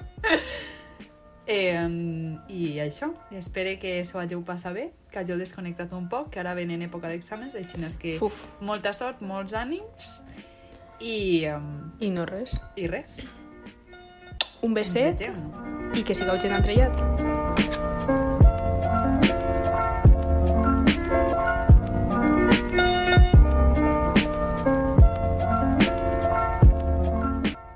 Eh, I això, espero que s'ho hàgiu passat bé, que hàgiu desconnectat un poc, que ara venen època d'exàmens, així és que Uf. molta sort, molts ànims i, um, I no res. i res. Un beset i que sigueu gent entrellat.